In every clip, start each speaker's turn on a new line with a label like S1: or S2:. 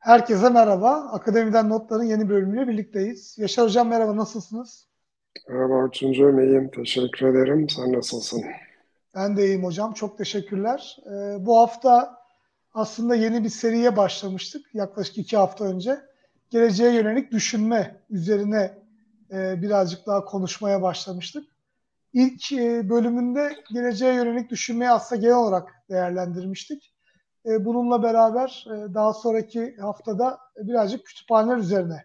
S1: Herkese merhaba. Akademiden Notların yeni bölümüyle birlikteyiz. Yaşar Hocam merhaba, nasılsınız?
S2: Merhaba Orçuncuğum, iyiyim. Teşekkür ederim. Sen nasılsın?
S1: Ben de iyiyim hocam. Çok teşekkürler. Ee, bu hafta aslında yeni bir seriye başlamıştık. Yaklaşık iki hafta önce. Geleceğe yönelik düşünme üzerine e, birazcık daha konuşmaya başlamıştık. İlk e, bölümünde geleceğe yönelik düşünmeyi aslında genel olarak değerlendirmiştik. E, bununla beraber e, daha sonraki haftada birazcık kütüphaneler üzerine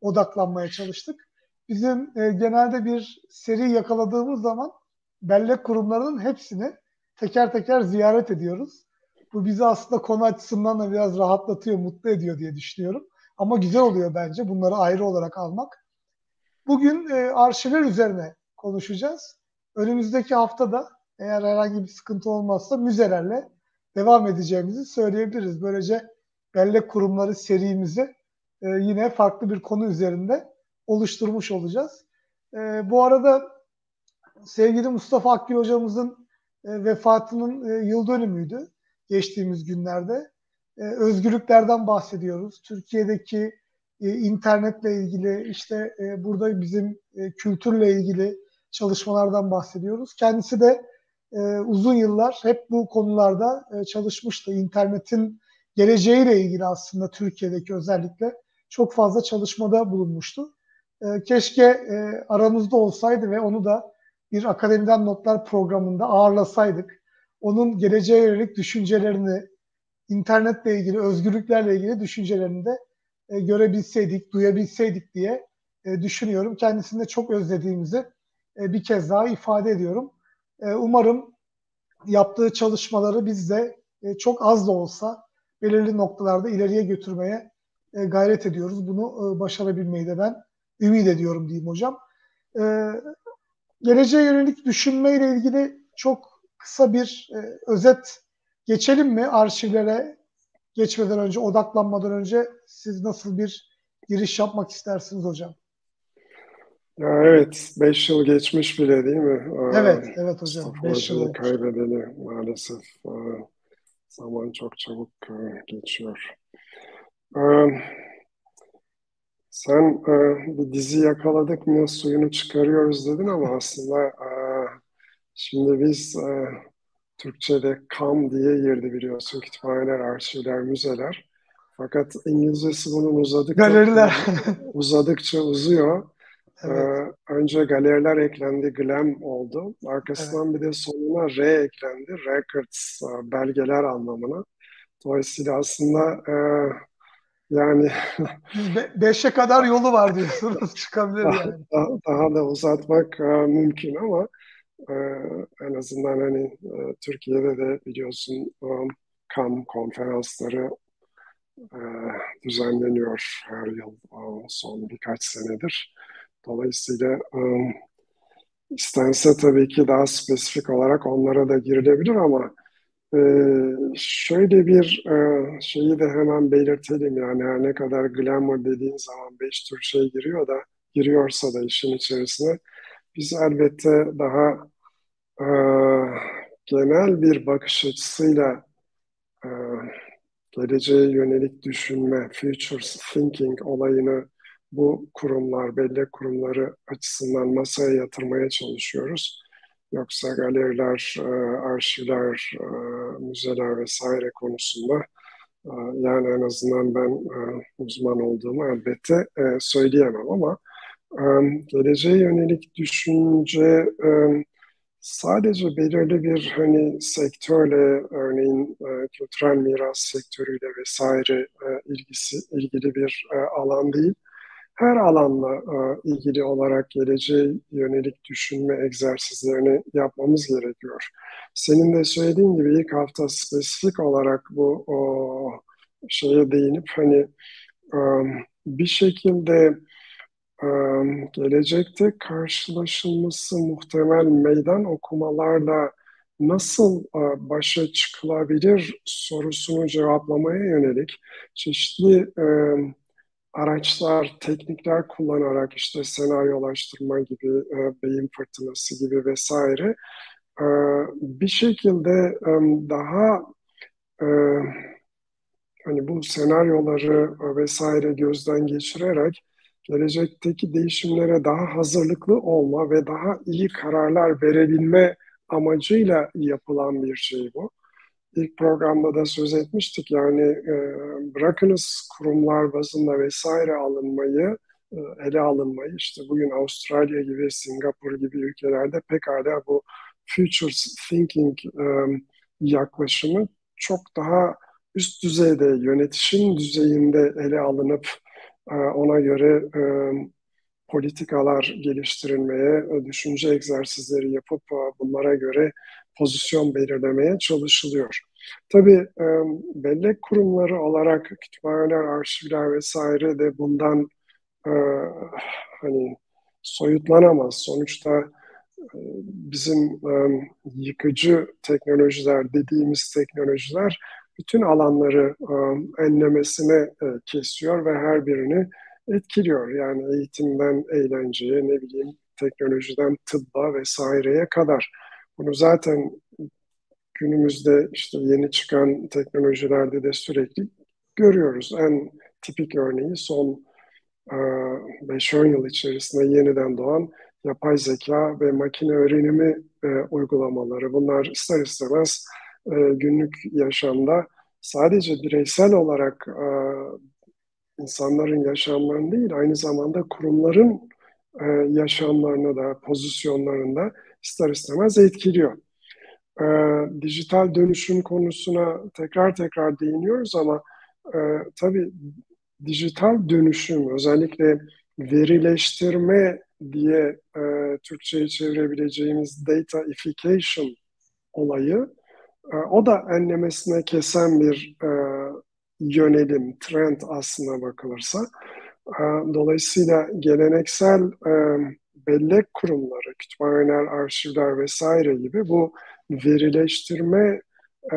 S1: odaklanmaya çalıştık. Bizim e, genelde bir seri yakaladığımız zaman bellek kurumlarının hepsini teker teker ziyaret ediyoruz. Bu bizi aslında konu açısından da biraz rahatlatıyor, mutlu ediyor diye düşünüyorum. Ama güzel oluyor bence bunları ayrı olarak almak. Bugün arşivler üzerine konuşacağız. Önümüzdeki haftada eğer herhangi bir sıkıntı olmazsa müzelerle devam edeceğimizi söyleyebiliriz. Böylece bellek kurumları serimizi e, yine farklı bir konu üzerinde oluşturmuş olacağız. E, bu arada sevgili Mustafa Akgül hocamızın e, vefatının e, yıl dönümüydü geçtiğimiz günlerde. E, özgürlüklerden bahsediyoruz. Türkiye'deki e, internetle ilgili işte e, burada bizim e, kültürle ilgili çalışmalardan bahsediyoruz. Kendisi de e, uzun yıllar hep bu konularda e, çalışmıştı. İnternetin geleceğiyle ilgili aslında Türkiye'deki özellikle çok fazla çalışmada bulunmuştu. E, keşke e, aramızda olsaydı ve onu da bir akademiden notlar programında ağırlasaydık. Onun geleceğe yönelik düşüncelerini, internetle ilgili, özgürlüklerle ilgili düşüncelerini de e, görebilseydik, duyabilseydik diye e, düşünüyorum. Kendisini de çok özlediğimizi e, bir kez daha ifade ediyorum. E, umarım yaptığı çalışmaları biz de e, çok az da olsa belirli noktalarda ileriye götürmeye e, gayret ediyoruz. Bunu başarabilmeyi de ben ümit ediyorum diyeyim hocam. Geleceğe yönelik düşünmeyle ilgili çok kısa bir özet geçelim mi arşivlere geçmeden önce, odaklanmadan önce siz nasıl bir giriş yapmak istersiniz hocam?
S2: Ya evet, 5 yıl geçmiş bile değil mi?
S1: Evet, ee, evet hocam. 5 yıl
S2: kaybedeli maalesef. Ee, zaman çok çabuk e, geçiyor. Ee, sen e, bir dizi yakaladık mı suyunu çıkarıyoruz dedin ama aslında e, şimdi biz Türkçe'de KAM diye girdi biliyorsun. Kütüphaneler, arşivler, müzeler. Fakat İngilizcesi bunun uzadıkça,
S1: Galeriler.
S2: uzadıkça uzuyor. Evet. Ee, önce galeriler eklendi, glam oldu. Arkasından evet. bir de sonuna R eklendi, records, e, belgeler anlamına. Dolayısıyla aslında e, yani...
S1: Be beşe kadar yolu var diyorsunuz, çıkabilir yani.
S2: Daha, daha da uzatmak e, mümkün ama e, en azından hani e, Türkiye'de de biliyorsun e, KAM konferansları e, düzenleniyor her yıl e, son birkaç senedir. Dolayısıyla ıı, istense tabii ki daha spesifik olarak onlara da girilebilir ama e, şöyle bir e, şeyi de hemen belirtelim. Yani her ne kadar glamour dediğin zaman beş tür şey giriyor da giriyorsa da işin içerisine biz elbette daha e, genel bir bakış açısıyla e, geleceğe yönelik düşünme, future thinking olayını bu kurumlar, bellek kurumları açısından masaya yatırmaya çalışıyoruz. Yoksa galeriler, e, arşivler, e, müzeler vesaire konusunda e, yani en azından ben uzman olduğumu elbette söyleyemem ama geleceğe yönelik düşünce sadece belirli bir hani sektörle örneğin kültürel miras sektörüyle vesaire ilgisi ilgili bir alan değil her alanla e, ilgili olarak geleceğe yönelik düşünme egzersizlerini yapmamız gerekiyor. Senin de söylediğin gibi ilk hafta spesifik olarak bu o, şeye değinip hani e, bir şekilde e, gelecekte karşılaşılması muhtemel meydan okumalarla nasıl e, başa çıkılabilir sorusunu cevaplamaya yönelik çeşitli e, araçlar, teknikler kullanarak işte senaryolaştırma gibi, e, beyin fırtınası gibi vesaire e, bir şekilde e, daha e, hani bu senaryoları vesaire gözden geçirerek gelecekteki değişimlere daha hazırlıklı olma ve daha iyi kararlar verebilme amacıyla yapılan bir şey bu. İlk programda da söz etmiştik yani e, bırakınız kurumlar bazında vesaire alınmayı, e, ele alınmayı. İşte bugün Avustralya gibi, Singapur gibi ülkelerde pekala bu future thinking e, yaklaşımı çok daha üst düzeyde, yönetişim düzeyinde ele alınıp e, ona göre e, politikalar geliştirilmeye, e, düşünce egzersizleri yapıp bunlara göre pozisyon belirlemeye çalışılıyor. Tabii bellek kurumları olarak kütüphaneler, arşivler vesaire de bundan hani soyutlanamaz. Sonuçta bizim yıkıcı teknolojiler dediğimiz teknolojiler bütün alanları enlemesine kesiyor ve her birini etkiliyor. Yani eğitimden eğlenceye, ne bileyim teknolojiden tıbba vesaireye kadar. Bunu zaten günümüzde işte yeni çıkan teknolojilerde de sürekli görüyoruz. En tipik örneği son 5-10 yıl içerisinde yeniden doğan yapay zeka ve makine öğrenimi e, uygulamaları. Bunlar ister istemez e, günlük yaşamda sadece bireysel olarak e, insanların yaşamlarını değil, aynı zamanda kurumların e, yaşamlarını da, pozisyonlarını da ister istemez etkiliyor. E, dijital dönüşüm konusuna tekrar tekrar değiniyoruz ama e, tabii dijital dönüşüm, özellikle verileştirme diye e, Türkçe'ye çevirebileceğimiz dataification olayı, e, o da enlemesine kesen bir e, yönelim, trend aslına bakılırsa. E, dolayısıyla geleneksel e, bellek kurumları, kütüphaneler, arşivler vesaire gibi bu verileştirme e,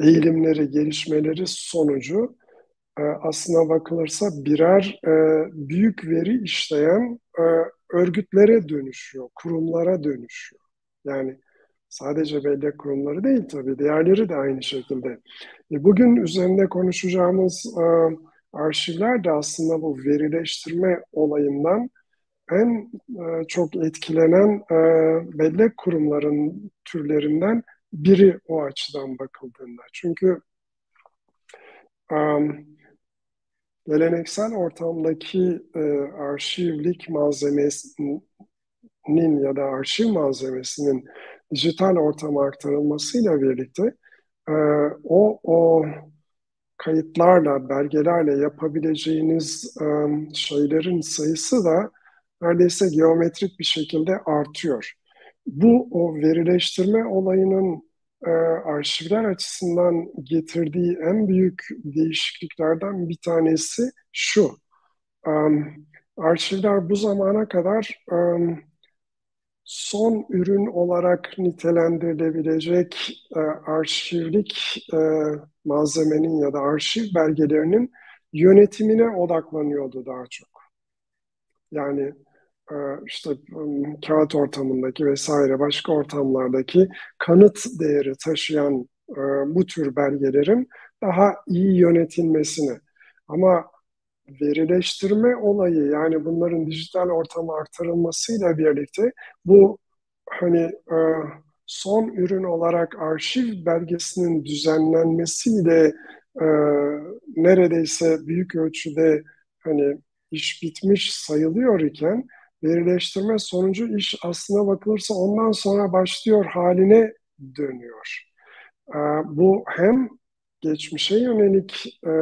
S2: eğilimleri, gelişmeleri sonucu aslına bakılırsa birer büyük veri işleyen örgütlere dönüşüyor, kurumlara dönüşüyor. Yani Sadece bellek kurumları değil tabii, diğerleri de aynı şekilde. E, bugün üzerinde konuşacağımız e, arşivler de aslında bu verileştirme olayından en e, çok etkilenen e, bellek kurumların türlerinden biri o açıdan bakıldığında. Çünkü um, geleneksel ortamdaki e, arşivlik malzemesinin ya da arşiv malzemesinin dijital ortama aktarılmasıyla birlikte e, o o kayıtlarla, belgelerle yapabileceğiniz şeylerin sayısı da neredeyse geometrik bir şekilde artıyor. Bu o verileştirme olayının arşivler açısından getirdiği en büyük değişikliklerden bir tanesi şu. Arşivler bu zamana kadar son ürün olarak nitelendirilebilecek e, arşivlik malzemenin ya da arşiv belgelerinin yönetimine odaklanıyordu daha çok. Yani e, işte kağıt ortamındaki vesaire başka ortamlardaki kanıt değeri taşıyan e, bu tür belgelerin daha iyi yönetilmesini. Ama verileştirme olayı yani bunların dijital ortama aktarılmasıyla birlikte bu hani e, son ürün olarak arşiv belgesinin düzenlenmesiyle e, neredeyse büyük ölçüde hani iş bitmiş sayılıyor iken verileştirme sonucu iş aslına bakılırsa ondan sonra başlıyor haline dönüyor. E, bu hem geçmişe yönelik e,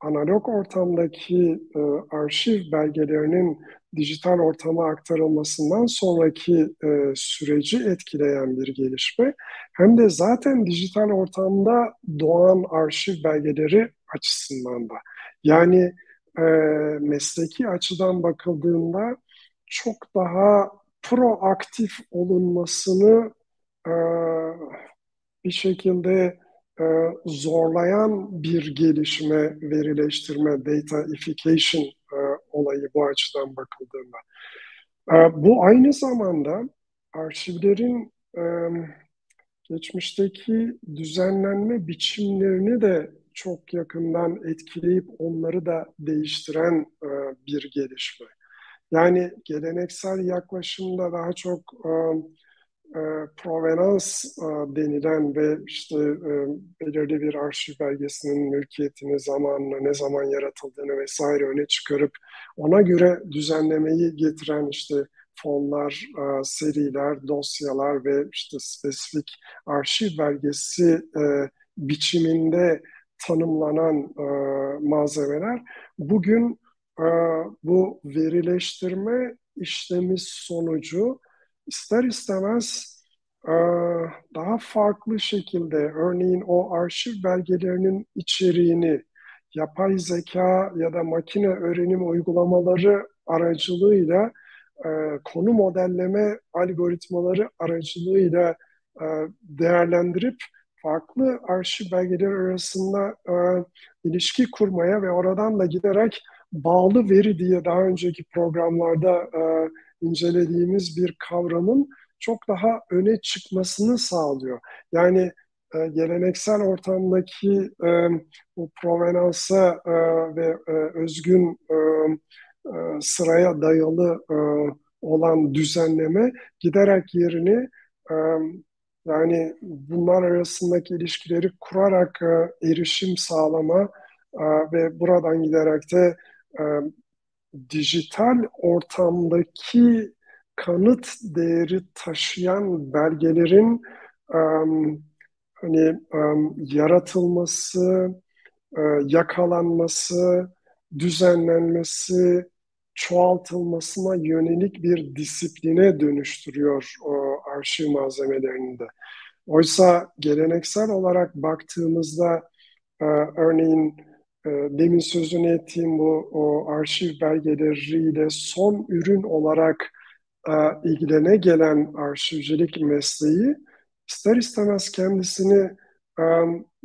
S2: analog ortamdaki e, arşiv belgelerinin dijital ortama aktarılmasından sonraki e, süreci etkileyen bir gelişme hem de zaten dijital ortamda doğan arşiv belgeleri açısından da. Yani e, mesleki açıdan bakıldığında çok daha proaktif olunmasını e, bir şekilde e, zorlayan bir gelişme, verileştirme, dataification olayı bu açıdan bakıldığında. E, bu aynı zamanda arşivlerin geçmişteki düzenlenme biçimlerini de çok yakından etkileyip onları da değiştiren bir gelişme. Yani geleneksel yaklaşımda daha çok e, provenans e, denilen ve işte e, belirli bir arşiv belgesinin mülkiyetini, zamanını, ne zaman yaratıldığını vesaire öne çıkarıp ona göre düzenlemeyi getiren işte fonlar, e, seriler, dosyalar ve işte spesifik arşiv belgesi e, biçiminde tanımlanan malzemeler. Bugün bu verileştirme işlemi sonucu ister istemez e, daha farklı şekilde örneğin o arşiv belgelerinin içeriğini yapay zeka ya da makine öğrenim uygulamaları aracılığıyla e, konu modelleme algoritmaları aracılığıyla e, değerlendirip farklı arşiv belgeleri arasında ilişki kurmaya ve oradan da giderek bağlı veri diye daha önceki programlarda incelediğimiz bir kavramın çok daha öne çıkmasını sağlıyor. Yani e, geleneksel ortamdaki e, bu provenansa e, ve e, özgün e, e, sıraya dayalı e, olan düzenleme giderek yerini e, yani bunlar arasındaki ilişkileri kurarak e, erişim sağlama e, ve buradan giderek de e, dijital ortamdaki kanıt değeri taşıyan belgelerin um, hani um, yaratılması, e, yakalanması, düzenlenmesi, çoğaltılmasına yönelik bir disipline dönüştürüyor o arşiv malzemelerinde. Oysa geleneksel olarak baktığımızda e, örneğin e, demin sözünü ettiğim bu o arşiv belgeleriyle son ürün olarak e, ilgilene gelen arşivcilik mesleği ister istemez kendisini e,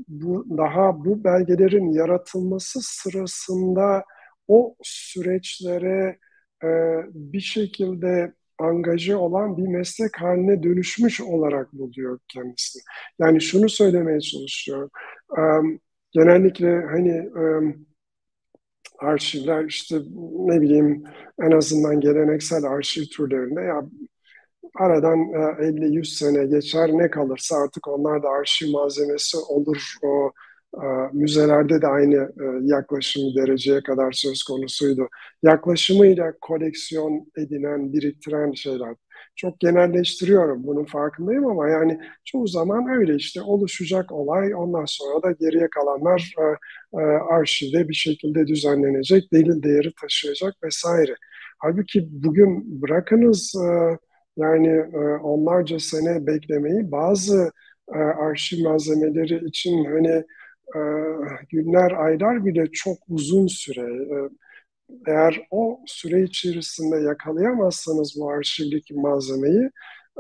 S2: bu daha bu belgelerin yaratılması sırasında o süreçlere e, bir şekilde angaje olan bir meslek haline dönüşmüş olarak buluyor kendisini. Yani şunu söylemeye çalışıyorum. Genellikle hani arşivler işte ne bileyim en azından geleneksel arşiv türlerinde ya aradan 50-100 sene geçer ne kalırsa artık onlar da arşiv malzemesi olur. O müzelerde de aynı yaklaşım dereceye kadar söz konusuydu. Yaklaşımıyla koleksiyon edinen, biriktiren şeyler çok genelleştiriyorum bunun farkındayım ama yani çoğu zaman öyle işte oluşacak olay ondan sonra da geriye kalanlar e, e, arşivde bir şekilde düzenlenecek, delil değeri taşıyacak vesaire. Halbuki bugün bırakınız e, yani e, onlarca sene beklemeyi bazı e, arşiv malzemeleri için hani e, günler, aylar bile çok uzun süre. E, eğer o süre içerisinde yakalayamazsanız bu arşivdeki malzemeyi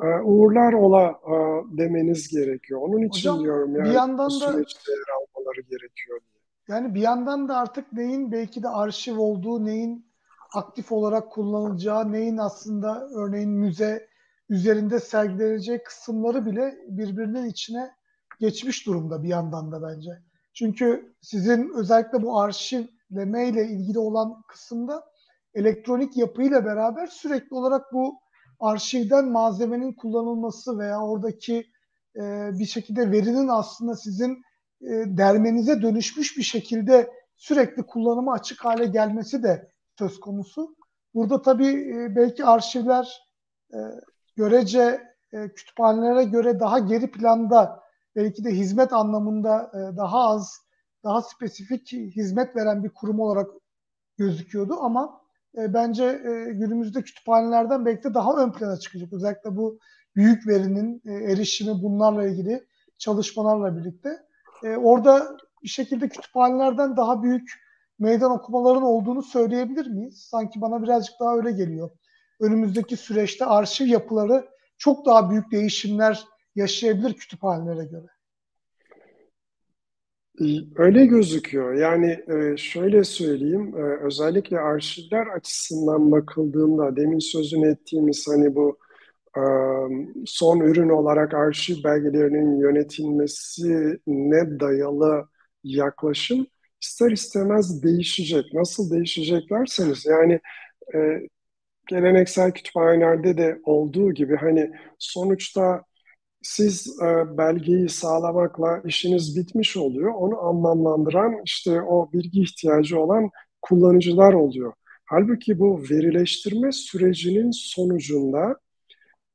S2: e, uğurlar ola e, demeniz gerekiyor. Onun için Hocam, diyorum yani bir yandan bu süreçte yer almaları gerekiyor.
S1: Yani bir yandan da artık neyin belki de arşiv olduğu, neyin aktif olarak kullanılacağı, neyin aslında örneğin müze üzerinde sergilenecek kısımları bile birbirinin içine geçmiş durumda bir yandan da bence. Çünkü sizin özellikle bu arşiv işleme ile ilgili olan kısımda elektronik yapıyla beraber sürekli olarak bu arşivden malzemenin kullanılması veya oradaki e, bir şekilde verinin aslında sizin e, dermenize dönüşmüş bir şekilde sürekli kullanıma açık hale gelmesi de söz konusu. Burada tabii e, belki arşivler e, görece e, kütüphanelere göre daha geri planda belki de hizmet anlamında e, daha az daha spesifik hizmet veren bir kurum olarak gözüküyordu ama e, bence e, günümüzde kütüphanelerden belki de daha ön plana çıkacak. Özellikle bu büyük verinin erişimi bunlarla ilgili çalışmalarla birlikte. Orada bir şekilde kütüphanelerden daha büyük meydan okumaların olduğunu söyleyebilir miyiz? Sanki bana birazcık daha öyle geliyor. Önümüzdeki süreçte arşiv yapıları çok daha büyük değişimler yaşayabilir kütüphanelere göre.
S2: Öyle gözüküyor. Yani e, şöyle söyleyeyim, e, özellikle arşivler açısından bakıldığında demin sözünü ettiğimiz hani bu son ürün olarak arşiv belgelerinin yönetilmesine dayalı yaklaşım ister istemez değişecek. Nasıl değişecek derseniz yani e, geleneksel kütüphanelerde de olduğu gibi hani sonuçta siz e, belgeyi sağlamakla işiniz bitmiş oluyor. Onu anlamlandıran işte o bilgi ihtiyacı olan kullanıcılar oluyor. Halbuki bu verileştirme sürecinin sonucunda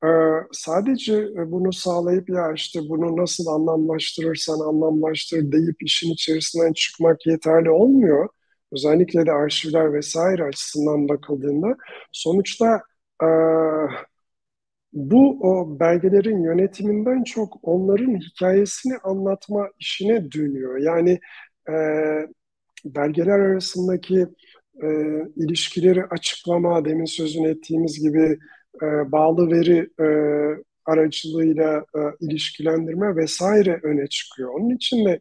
S2: e, sadece bunu sağlayıp ya işte bunu nasıl anlamlaştırırsan anlamlaştır deyip işin içerisinden çıkmak yeterli olmuyor. Özellikle de arşivler vesaire açısından bakıldığında sonuçta e, bu o belgelerin yönetiminden çok onların hikayesini anlatma işine dönüyor. Yani e, belgeler arasındaki e, ilişkileri açıklama, demin sözünü ettiğimiz gibi e, bağlı veri e, aracılığıyla e, ilişkilendirme vesaire öne çıkıyor. Onun için de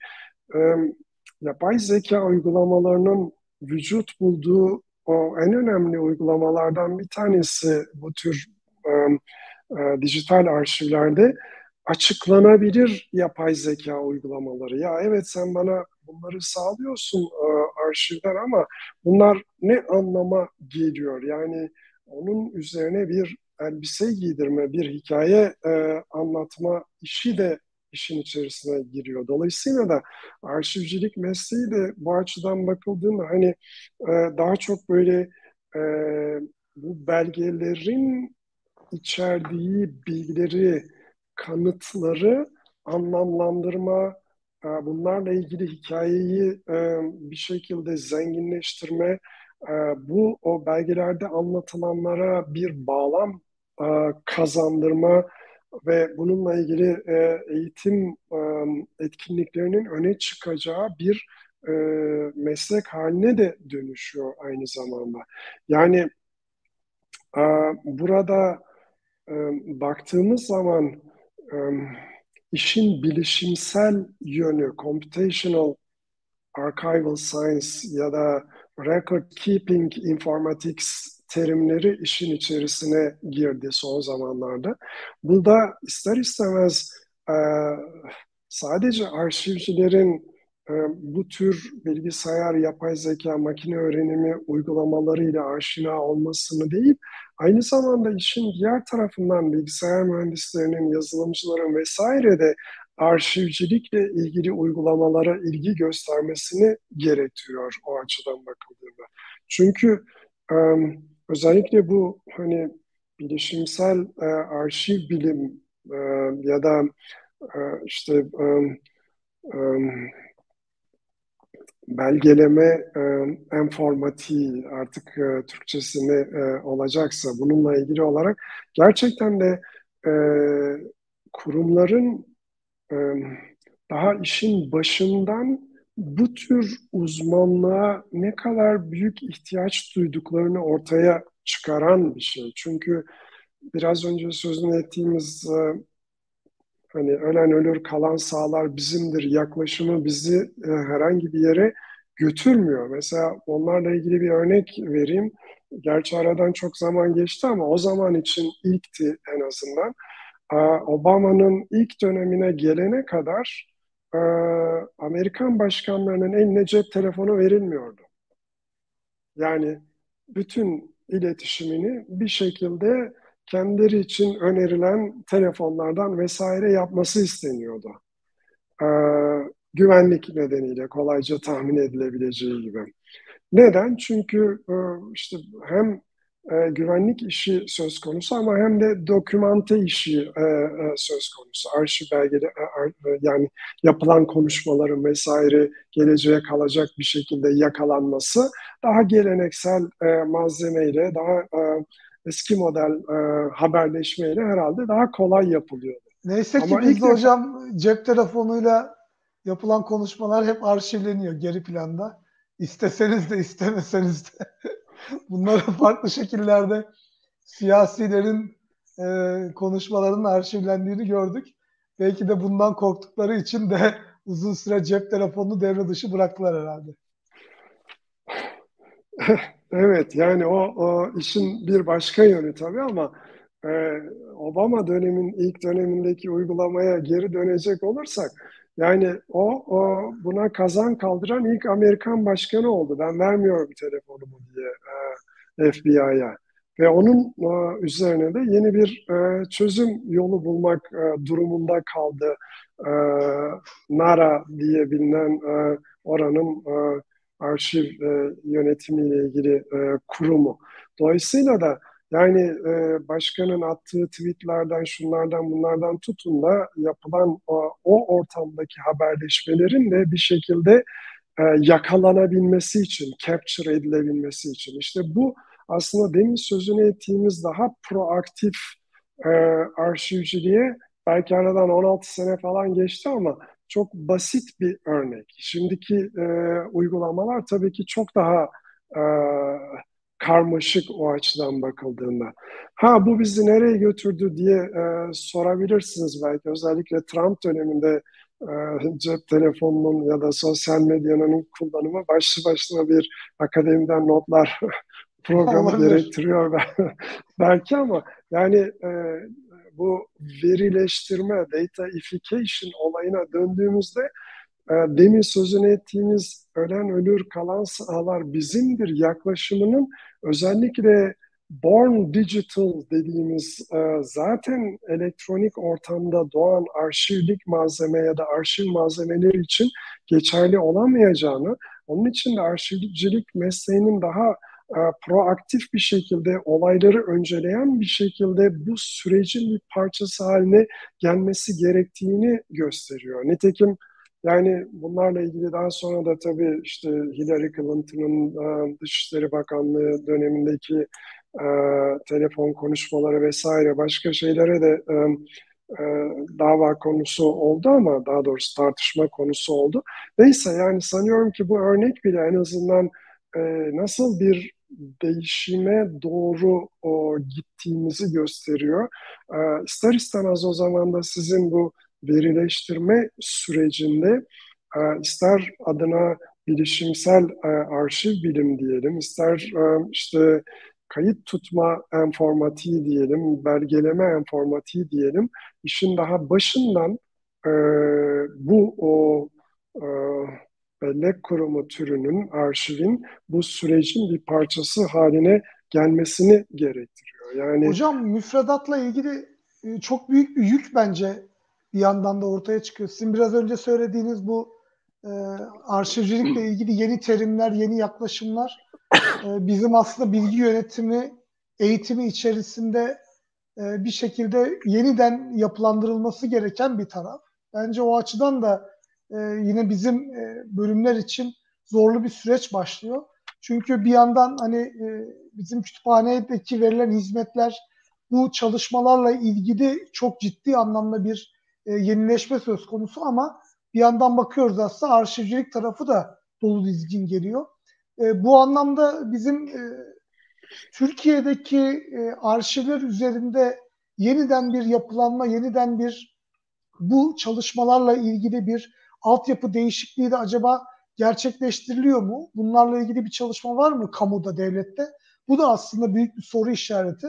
S2: e, yapay zeka uygulamalarının vücut bulduğu o en önemli uygulamalardan bir tanesi bu tür e, e, dijital arşivlerde açıklanabilir yapay zeka uygulamaları. Ya evet sen bana bunları sağlıyorsun e, arşivden ama bunlar ne anlama geliyor? Yani onun üzerine bir elbise giydirme, bir hikaye e, anlatma işi de işin içerisine giriyor. Dolayısıyla da arşivcilik mesleği de bu açıdan bakıldığında hani e, daha çok böyle e, bu belgelerin içerdiği bilgileri, kanıtları anlamlandırma, e, bunlarla ilgili hikayeyi e, bir şekilde zenginleştirme, e, bu o belgelerde anlatılanlara bir bağlam kazandırma ve bununla ilgili eğitim etkinliklerinin öne çıkacağı bir meslek haline de dönüşüyor aynı zamanda. Yani burada baktığımız zaman işin bilişimsel yönü, computational archival science ya da record keeping informatics terimleri işin içerisine girdi son zamanlarda. Bu da ister istemez sadece arşivcilerin bu tür bilgisayar, yapay zeka, makine öğrenimi uygulamalarıyla aşina olmasını değil, aynı zamanda işin diğer tarafından bilgisayar mühendislerinin, yazılımcıların vesaire de arşivcilikle ilgili uygulamalara ilgi göstermesini gerektiriyor o açıdan bakıldığında. Çünkü özellikle bu hani bilişimsel arşiv bilim ya da işte belgeleme e, informatiği artık e, Türkçesini e, olacaksa bununla ilgili olarak gerçekten de e, kurumların e, daha işin başından bu tür uzmanlığa ne kadar büyük ihtiyaç duyduklarını ortaya çıkaran bir şey. Çünkü biraz önce sözünü ettiğimiz e, hani ölen ölür kalan sağlar bizimdir yaklaşımı bizi e, herhangi bir yere götürmüyor. Mesela onlarla ilgili bir örnek vereyim. Gerçi aradan çok zaman geçti ama o zaman için ilkti en azından. Obama'nın ilk dönemine gelene kadar e, Amerikan başkanlarının eline cep telefonu verilmiyordu. Yani bütün iletişimini bir şekilde kendileri için önerilen telefonlardan vesaire yapması isteniyordu. Ee, güvenlik nedeniyle kolayca tahmin edilebileceği gibi. Neden? Çünkü e, işte hem e, güvenlik işi söz konusu ama hem de dokümante işi e, e, söz konusu. Arşiv belgeleri e, e, yani yapılan konuşmaların vesaire geleceğe kalacak bir şekilde yakalanması daha geleneksel e, malzemeyle daha e, eski model e, haberleşmeyle herhalde daha kolay yapılıyordu.
S1: Neyse ki Ama bizde defa... hocam cep telefonuyla yapılan konuşmalar hep arşivleniyor geri planda. İsteseniz de istemeseniz de bunların farklı şekillerde siyasilerin e, konuşmalarının arşivlendiğini gördük. Belki de bundan korktukları için de uzun süre cep telefonunu devre dışı bıraktılar herhalde.
S2: Evet yani o, o işin bir başka yönü tabii ama e, Obama dönemin ilk dönemindeki uygulamaya geri dönecek olursak yani o, o buna kazan kaldıran ilk Amerikan başkanı oldu. Ben vermiyorum telefonumu diye e, FBI'ya. Ve onun e, üzerine de yeni bir e, çözüm yolu bulmak e, durumunda kaldı. E, NARA diye bilinen e, oranın e, arşiv e, yönetimiyle ilgili e, kurumu. Dolayısıyla da yani e, başkanın attığı tweetlerden, şunlardan, bunlardan tutun da yapılan o, o ortamdaki haberleşmelerin de bir şekilde e, yakalanabilmesi için, capture edilebilmesi için. işte bu aslında demin sözünü ettiğimiz daha proaktif e, arşivciliğe belki aradan 16 sene falan geçti ama çok basit bir örnek. Şimdiki e, uygulamalar tabii ki çok daha e, karmaşık o açıdan bakıldığında. Ha bu bizi nereye götürdü diye e, sorabilirsiniz belki. Özellikle Trump döneminde e, cep telefonunun ya da sosyal medyanın kullanımı başlı başına bir akademiden notlar programı gerektiriyor belki ama yani e, bu verileştirme, dataification olayına döndüğümüzde e, demin sözünü ettiğimiz ölen ölür kalan sahalar bizimdir yaklaşımının özellikle born digital dediğimiz e, zaten elektronik ortamda doğan arşivlik malzeme ya da arşiv malzemeleri için geçerli olamayacağını, onun için de arşivcilik mesleğinin daha e, proaktif bir şekilde olayları önceleyen bir şekilde bu sürecin bir parçası haline gelmesi gerektiğini gösteriyor. Nitekim yani bunlarla ilgili daha sonra da tabii işte Hillary Clinton'ın e, Dışişleri Bakanlığı dönemindeki e, telefon konuşmaları vesaire başka şeylere de dava konusu oldu ama daha doğrusu tartışma konusu oldu. Neyse yani sanıyorum ki bu örnek bile en azından nasıl bir değişime doğru o, gittiğimizi gösteriyor. E, ister istemez o zaman da sizin bu verileştirme sürecinde e, ister adına bilişimsel e, arşiv bilim diyelim, ister e, işte kayıt tutma enformatiği diyelim, belgeleme enformatiği diyelim, işin daha başından e, bu o e, bellek kurumu türünün, arşivin bu sürecin bir parçası haline gelmesini gerektiriyor. Yani
S1: Hocam müfredatla ilgili e, çok büyük bir yük bence bir yandan da ortaya çıkıyor. Sizin biraz önce söylediğiniz bu e, arşivcilikle ilgili yeni terimler, yeni yaklaşımlar e, bizim aslında bilgi yönetimi, eğitimi içerisinde e, bir şekilde yeniden yapılandırılması gereken bir taraf. Bence o açıdan da e, yine bizim e, bölümler için zorlu bir süreç başlıyor. Çünkü bir yandan hani e, bizim kütüphanedeki verilen hizmetler bu çalışmalarla ilgili çok ciddi anlamda bir e, yenileşme söz konusu ama bir yandan bakıyoruz aslında arşivcilik tarafı da dolu dizgin geliyor. E, bu anlamda bizim e, Türkiye'deki e, arşivler üzerinde yeniden bir yapılanma, yeniden bir bu çalışmalarla ilgili bir altyapı değişikliği de acaba gerçekleştiriliyor mu? Bunlarla ilgili bir çalışma var mı kamuda, devlette? Bu da aslında büyük bir soru işareti.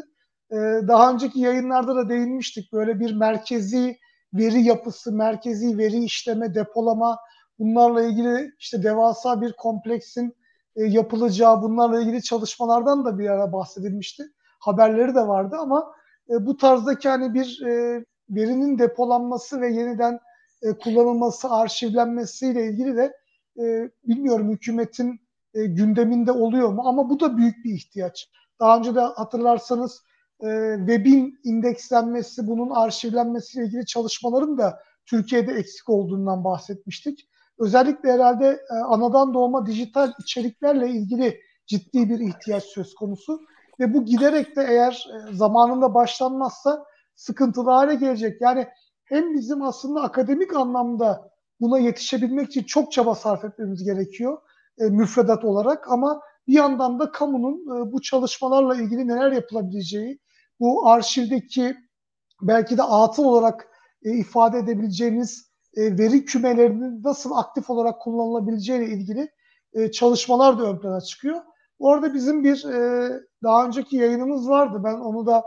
S1: Ee, daha önceki yayınlarda da değinmiştik. Böyle bir merkezi veri yapısı, merkezi veri işleme, depolama bunlarla ilgili işte devasa bir kompleksin e, yapılacağı bunlarla ilgili çalışmalardan da bir ara bahsedilmişti. Haberleri de vardı ama e, bu tarzdaki hani bir e, verinin depolanması ve yeniden e, kullanılması, arşivlenmesiyle ilgili de e, bilmiyorum hükümetin e, gündeminde oluyor mu ama bu da büyük bir ihtiyaç. Daha önce de hatırlarsanız e, webin indekslenmesi, bunun arşivlenmesiyle ilgili çalışmaların da Türkiye'de eksik olduğundan bahsetmiştik. Özellikle herhalde e, anadan doğma dijital içeriklerle ilgili ciddi bir ihtiyaç söz konusu ve bu giderek de eğer e, zamanında başlanmazsa sıkıntılı hale gelecek. Yani hem bizim aslında akademik anlamda buna yetişebilmek için çok çaba sarf etmemiz gerekiyor e, müfredat olarak ama bir yandan da kamunun e, bu çalışmalarla ilgili neler yapılabileceği, bu arşivdeki belki de atıl olarak e, ifade edebileceğimiz e, veri kümelerinin nasıl aktif olarak kullanılabileceği ile ilgili e, çalışmalar da ön plana çıkıyor. Orada bizim bir e, daha önceki yayınımız vardı. Ben onu da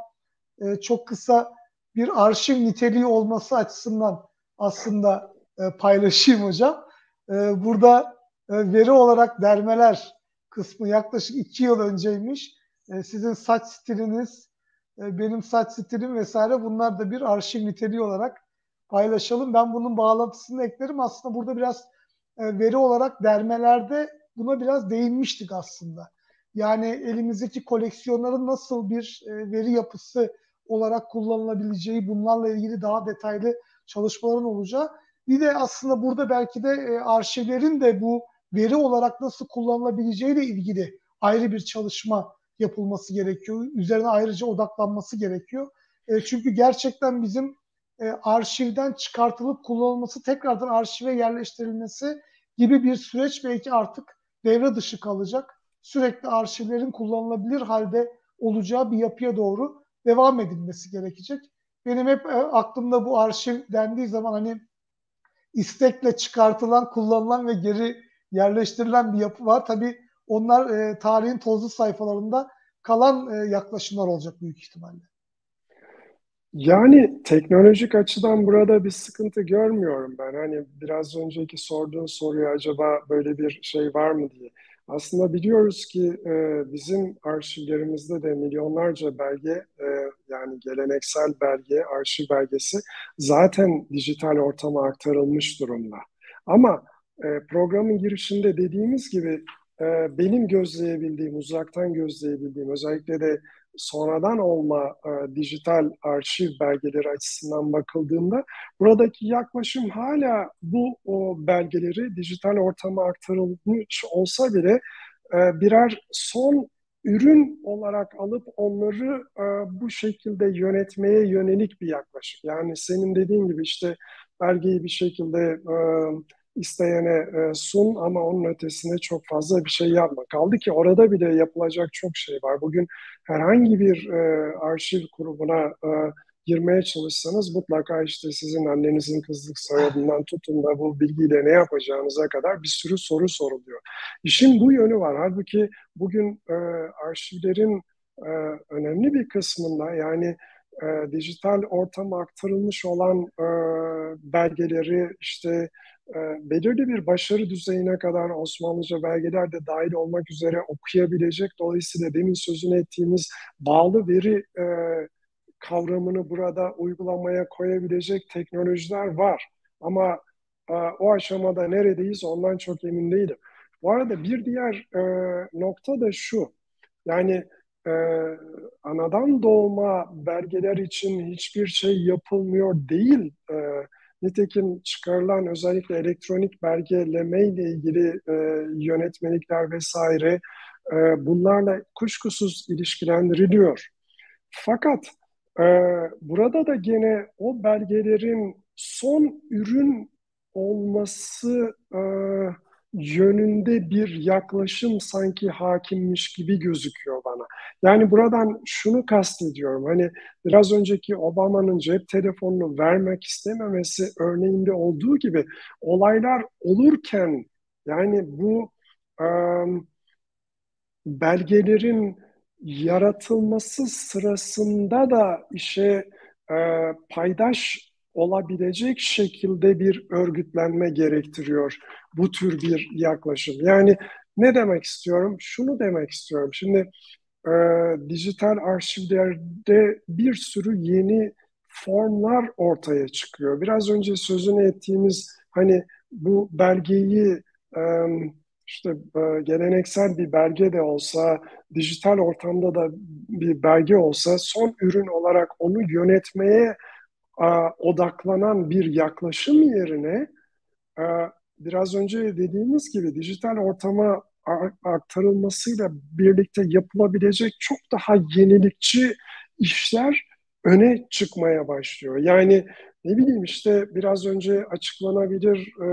S1: e, çok kısa bir arşiv niteliği olması açısından aslında e, paylaşayım hocam. E, burada e, veri olarak dermeler kısmı yaklaşık iki yıl önceymiş. E, sizin saç stiliniz, e, benim saç stilim vesaire bunlar da bir arşiv niteliği olarak paylaşalım. Ben bunun bağlantısını eklerim. Aslında burada biraz e, veri olarak dermelerde buna biraz değinmiştik aslında. Yani elimizdeki koleksiyonların nasıl bir e, veri yapısı olarak kullanılabileceği, bunlarla ilgili daha detaylı çalışmaların olacağı. Bir de aslında burada belki de e, arşivlerin de bu veri olarak nasıl kullanılabileceği ile ilgili ayrı bir çalışma yapılması gerekiyor. Üzerine ayrıca odaklanması gerekiyor. E, çünkü gerçekten bizim e, arşivden çıkartılıp kullanılması, tekrardan arşive yerleştirilmesi gibi bir süreç belki artık devre dışı kalacak. Sürekli arşivlerin kullanılabilir halde olacağı bir yapıya doğru devam edilmesi gerekecek. Benim hep e, aklımda bu arşiv dendiği zaman hani istekle çıkartılan, kullanılan ve geri yerleştirilen bir yapı var. Tabii onlar e, tarihin tozlu sayfalarında kalan e, yaklaşımlar olacak büyük ihtimalle.
S2: Yani teknolojik açıdan burada bir sıkıntı görmüyorum ben. Hani biraz önceki sorduğun soruya acaba böyle bir şey var mı diye. Aslında biliyoruz ki e, bizim arşivlerimizde de milyonlarca belge e, yani geleneksel belge, arşiv belgesi zaten dijital ortama aktarılmış durumda. Ama e, programın girişinde dediğimiz gibi e, benim gözleyebildiğim, uzaktan gözleyebildiğim özellikle de sonradan olma e, dijital arşiv belgeleri açısından bakıldığında buradaki yaklaşım hala bu o belgeleri dijital ortama aktarılmış olsa bile e, birer son ürün olarak alıp onları e, bu şekilde yönetmeye yönelik bir yaklaşım. Yani senin dediğin gibi işte belgeyi bir şekilde e, isteyene e, sun ama onun ötesine çok fazla bir şey yapma. Kaldı ki orada bile yapılacak çok şey var. Bugün herhangi bir e, arşiv kurumuna e, girmeye çalışsanız mutlaka işte sizin annenizin kızlık soyadından tutun da bu bilgiyle ne yapacağınıza kadar bir sürü soru soruluyor. İşin bu yönü var. Halbuki bugün e, arşivlerin e, önemli bir kısmında yani e, dijital ortama aktarılmış olan e, belgeleri işte belirli bir başarı düzeyine kadar Osmanlıca belgeler de dahil olmak üzere okuyabilecek. Dolayısıyla demin sözünü ettiğimiz bağlı veri e, kavramını burada uygulamaya koyabilecek teknolojiler var. Ama e, o aşamada neredeyiz ondan çok emin değilim. Bu arada bir diğer e, nokta da şu. Yani e, anadan doğma belgeler için hiçbir şey yapılmıyor değil. E, Nitekim çıkarılan özellikle elektronik belgeleme ile ilgili e, yönetmelikler vesaire e, bunlarla kuşkusuz ilişkilendiriliyor. Fakat e, burada da gene o belgelerin son ürün olması e, yönünde bir yaklaşım sanki hakimmiş gibi gözüküyor bana. Yani buradan şunu kastediyorum. Hani biraz önceki Obama'nın cep telefonunu vermek istememesi örneğinde olduğu gibi olaylar olurken yani bu um, belgelerin yaratılması sırasında da işe e, paydaş olabilecek şekilde bir örgütlenme gerektiriyor bu tür bir yaklaşım. Yani ne demek istiyorum? Şunu demek istiyorum. Şimdi e, dijital arşivlerde bir sürü yeni formlar ortaya çıkıyor. Biraz önce sözünü ettiğimiz hani bu belgeyi e, işte e, geleneksel bir belge de olsa, dijital ortamda da bir belge olsa son ürün olarak onu yönetmeye odaklanan bir yaklaşım yerine biraz önce dediğimiz gibi dijital ortama aktarılmasıyla birlikte yapılabilecek çok daha yenilikçi işler öne çıkmaya başlıyor. Yani ne bileyim işte biraz önce açıklanabilir e,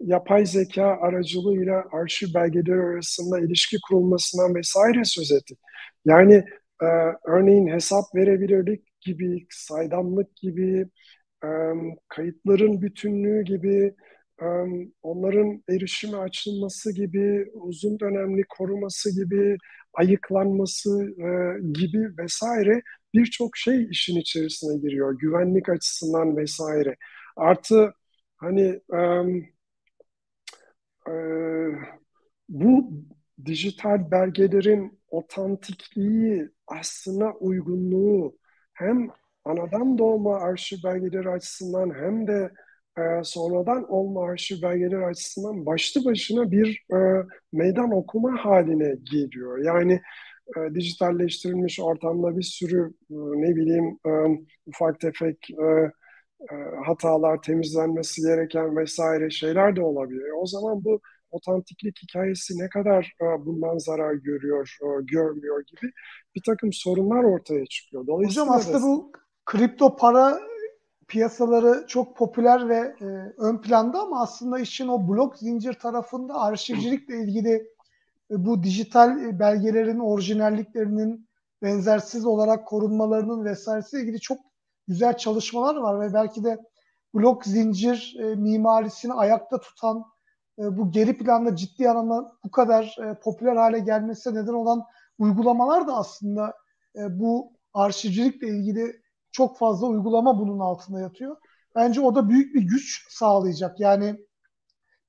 S2: yapay zeka aracılığıyla arşiv belgeleri arasında ilişki kurulmasından vesaire söz ettik. Yani e, örneğin hesap verebilirlik gibi, saydamlık gibi, kayıtların bütünlüğü gibi onların erişime açılması gibi, uzun dönemli koruması gibi, ayıklanması e, gibi vesaire birçok şey işin içerisine giriyor. Güvenlik açısından vesaire. Artı hani e, bu dijital belgelerin otantikliği, aslına uygunluğu hem anadan doğma arşiv belgeleri açısından hem de e, sonradan olma arşiv belgeleri açısından başlı başına bir e, meydan okuma haline geliyor. Yani e, dijitalleştirilmiş ortamda bir sürü e, ne bileyim e, ufak tefek e, e, hatalar temizlenmesi gereken vesaire şeyler de olabilir. O zaman bu otantiklik hikayesi ne kadar e, bundan zarar görüyor, e, görmüyor gibi bir takım sorunlar ortaya çıkıyor.
S1: Dolayısıyla Hocam aslında bu kripto para piyasaları çok popüler ve e, ön planda ama aslında işin o blok zincir tarafında arşivcilikle ilgili e, bu dijital belgelerin orijinalliklerinin benzersiz olarak korunmalarının vesairesiyle ilgili çok güzel çalışmalar var ve belki de blok zincir e, mimarisini ayakta tutan e, bu geri planda ciddi anlamda bu kadar e, popüler hale gelmesine neden olan uygulamalar da aslında e, bu arşivcilikle ilgili çok fazla uygulama bunun altında yatıyor. Bence o da büyük bir güç sağlayacak. Yani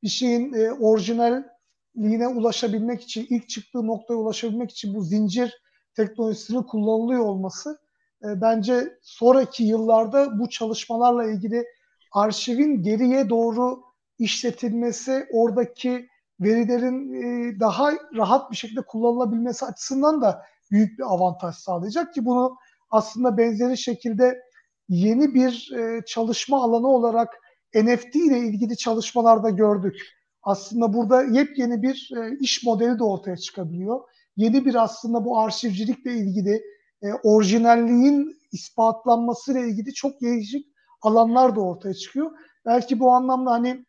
S1: bir şeyin e, orijinalliğine ulaşabilmek için, ilk çıktığı noktaya ulaşabilmek için bu zincir teknolojisinin kullanılıyor olması e, bence sonraki yıllarda bu çalışmalarla ilgili arşivin geriye doğru işletilmesi, oradaki verilerin e, daha rahat bir şekilde kullanılabilmesi açısından da büyük bir avantaj sağlayacak ki bunu aslında benzeri şekilde yeni bir e, çalışma alanı olarak NFT ile ilgili çalışmalarda gördük. Aslında burada yepyeni bir e, iş modeli de ortaya çıkabiliyor. Yeni bir aslında bu arşivcilikle ilgili e, orijinalliğin ispatlanması ile ilgili çok değişik alanlar da ortaya çıkıyor. Belki bu anlamda hani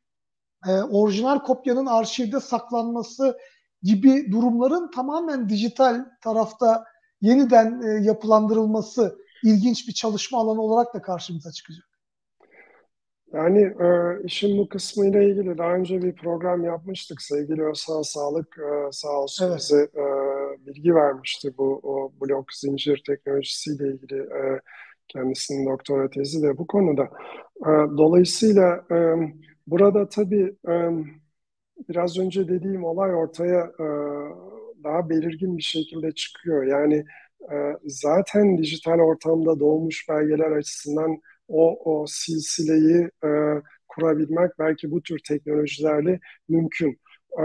S1: e, orijinal kopyanın arşivde saklanması gibi durumların tamamen dijital tarafta yeniden e, yapılandırılması ilginç bir çalışma alanı olarak da karşımıza çıkacak.
S2: Yani e, işin bu kısmıyla ilgili daha önce bir program yapmıştık. Sevgili Özhan Sağlık e, sağ olsun evet. bize e, bilgi vermişti bu o blok zincir teknolojisiyle ilgili. E, kendisinin doktora tezi de bu konuda. E, dolayısıyla e, burada tabii e, biraz önce dediğim olay ortaya e, daha belirgin bir şekilde çıkıyor. Yani e, zaten dijital ortamda doğmuş belgeler açısından o, o silsileyi e, kurabilmek belki bu tür teknolojilerle mümkün. E,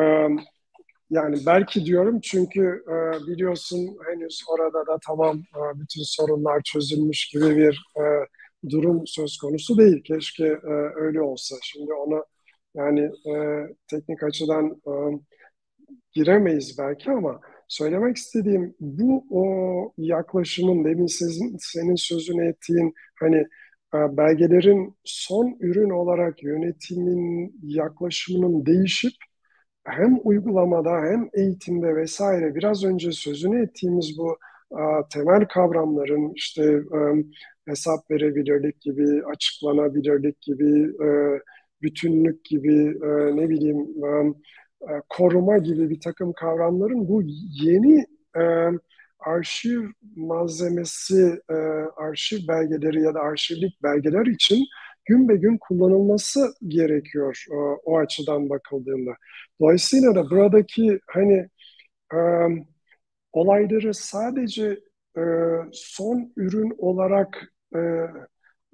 S2: yani belki diyorum çünkü biliyorsun henüz orada da tamam bütün sorunlar çözülmüş gibi bir durum söz konusu değil. Keşke öyle olsa. Şimdi onu yani e, teknik açıdan e, giremeyiz belki ama söylemek istediğim bu o yaklaşımın demin sizin, senin sözünü ettiğin hani e, belgelerin son ürün olarak yönetimin yaklaşımının değişip hem uygulamada hem eğitimde vesaire biraz önce sözünü ettiğimiz bu e, temel kavramların işte e, hesap verebilirlik gibi, açıklanabilirlik gibi, bütünlük gibi, ne bileyim koruma gibi bir takım kavramların bu yeni e, arşiv malzemesi, e, arşiv belgeleri ya da arşivlik belgeler için gün be gün kullanılması gerekiyor e, o açıdan bakıldığında. Dolayısıyla da buradaki hani e, olayları sadece e, son ürün olarak e,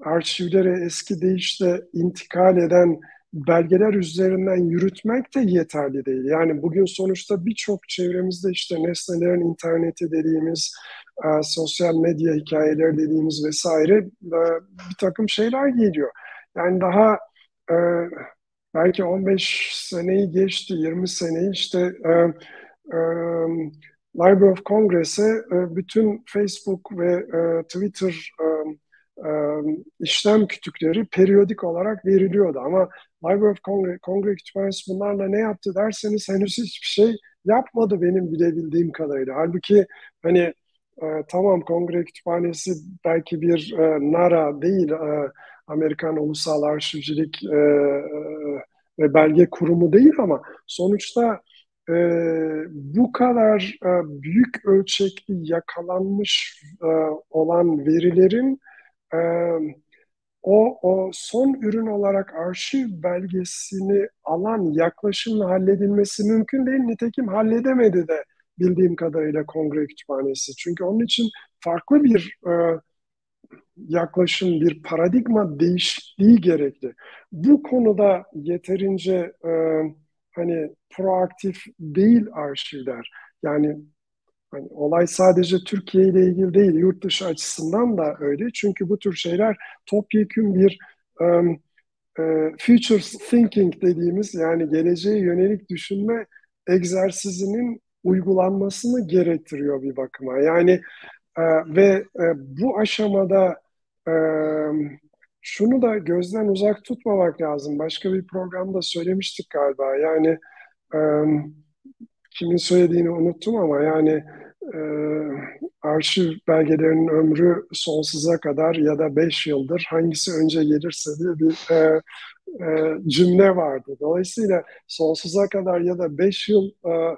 S2: arşivlere eski deyişle intikal eden belgeler üzerinden yürütmek de yeterli değil. Yani bugün sonuçta birçok çevremizde işte nesnelerin interneti dediğimiz, e, sosyal medya hikayeleri dediğimiz vesaire e, bir takım şeyler geliyor. Yani daha e, belki 15 seneyi geçti, 20 seneyi işte e, e, Library of Congress'e e, bütün Facebook ve e, Twitter e, işlem kütükleri periyodik olarak veriliyordu. Ama Library of Congress, Kongre Kütüphanesi bunlarla ne yaptı derseniz henüz hiçbir şey yapmadı benim bilebildiğim kadarıyla. Halbuki hani e, tamam Kongre Kütüphanesi belki bir e, NARA değil, e, Amerikan Ulusal Arşivcilik e, e, belge kurumu değil ama sonuçta e, bu kadar e, büyük ölçekli yakalanmış e, olan verilerin o, o son ürün olarak arşiv belgesini alan yaklaşımla halledilmesi mümkün değil. Nitekim halledemedi de bildiğim kadarıyla kongre kütüphanesi. Çünkü onun için farklı bir e, yaklaşım, bir paradigma değişikliği gerekli. Bu konuda yeterince e, hani proaktif değil arşivler. Yani hani olay sadece Türkiye ile ilgili değil, yurt dışı açısından da öyle. Çünkü bu tür şeyler topyekun bir um, e, future thinking dediğimiz yani geleceğe yönelik düşünme egzersizinin uygulanmasını gerektiriyor bir bakıma. Yani ve bu aşamada şunu da gözden uzak tutmamak lazım. Başka bir programda söylemiştik galiba. Yani kimin söylediğini unuttum ama yani e, arşiv belgelerinin ömrü sonsuza kadar ya da beş yıldır hangisi önce gelirse diye bir e, e, cümle vardı. Dolayısıyla sonsuza kadar ya da beş yıl e,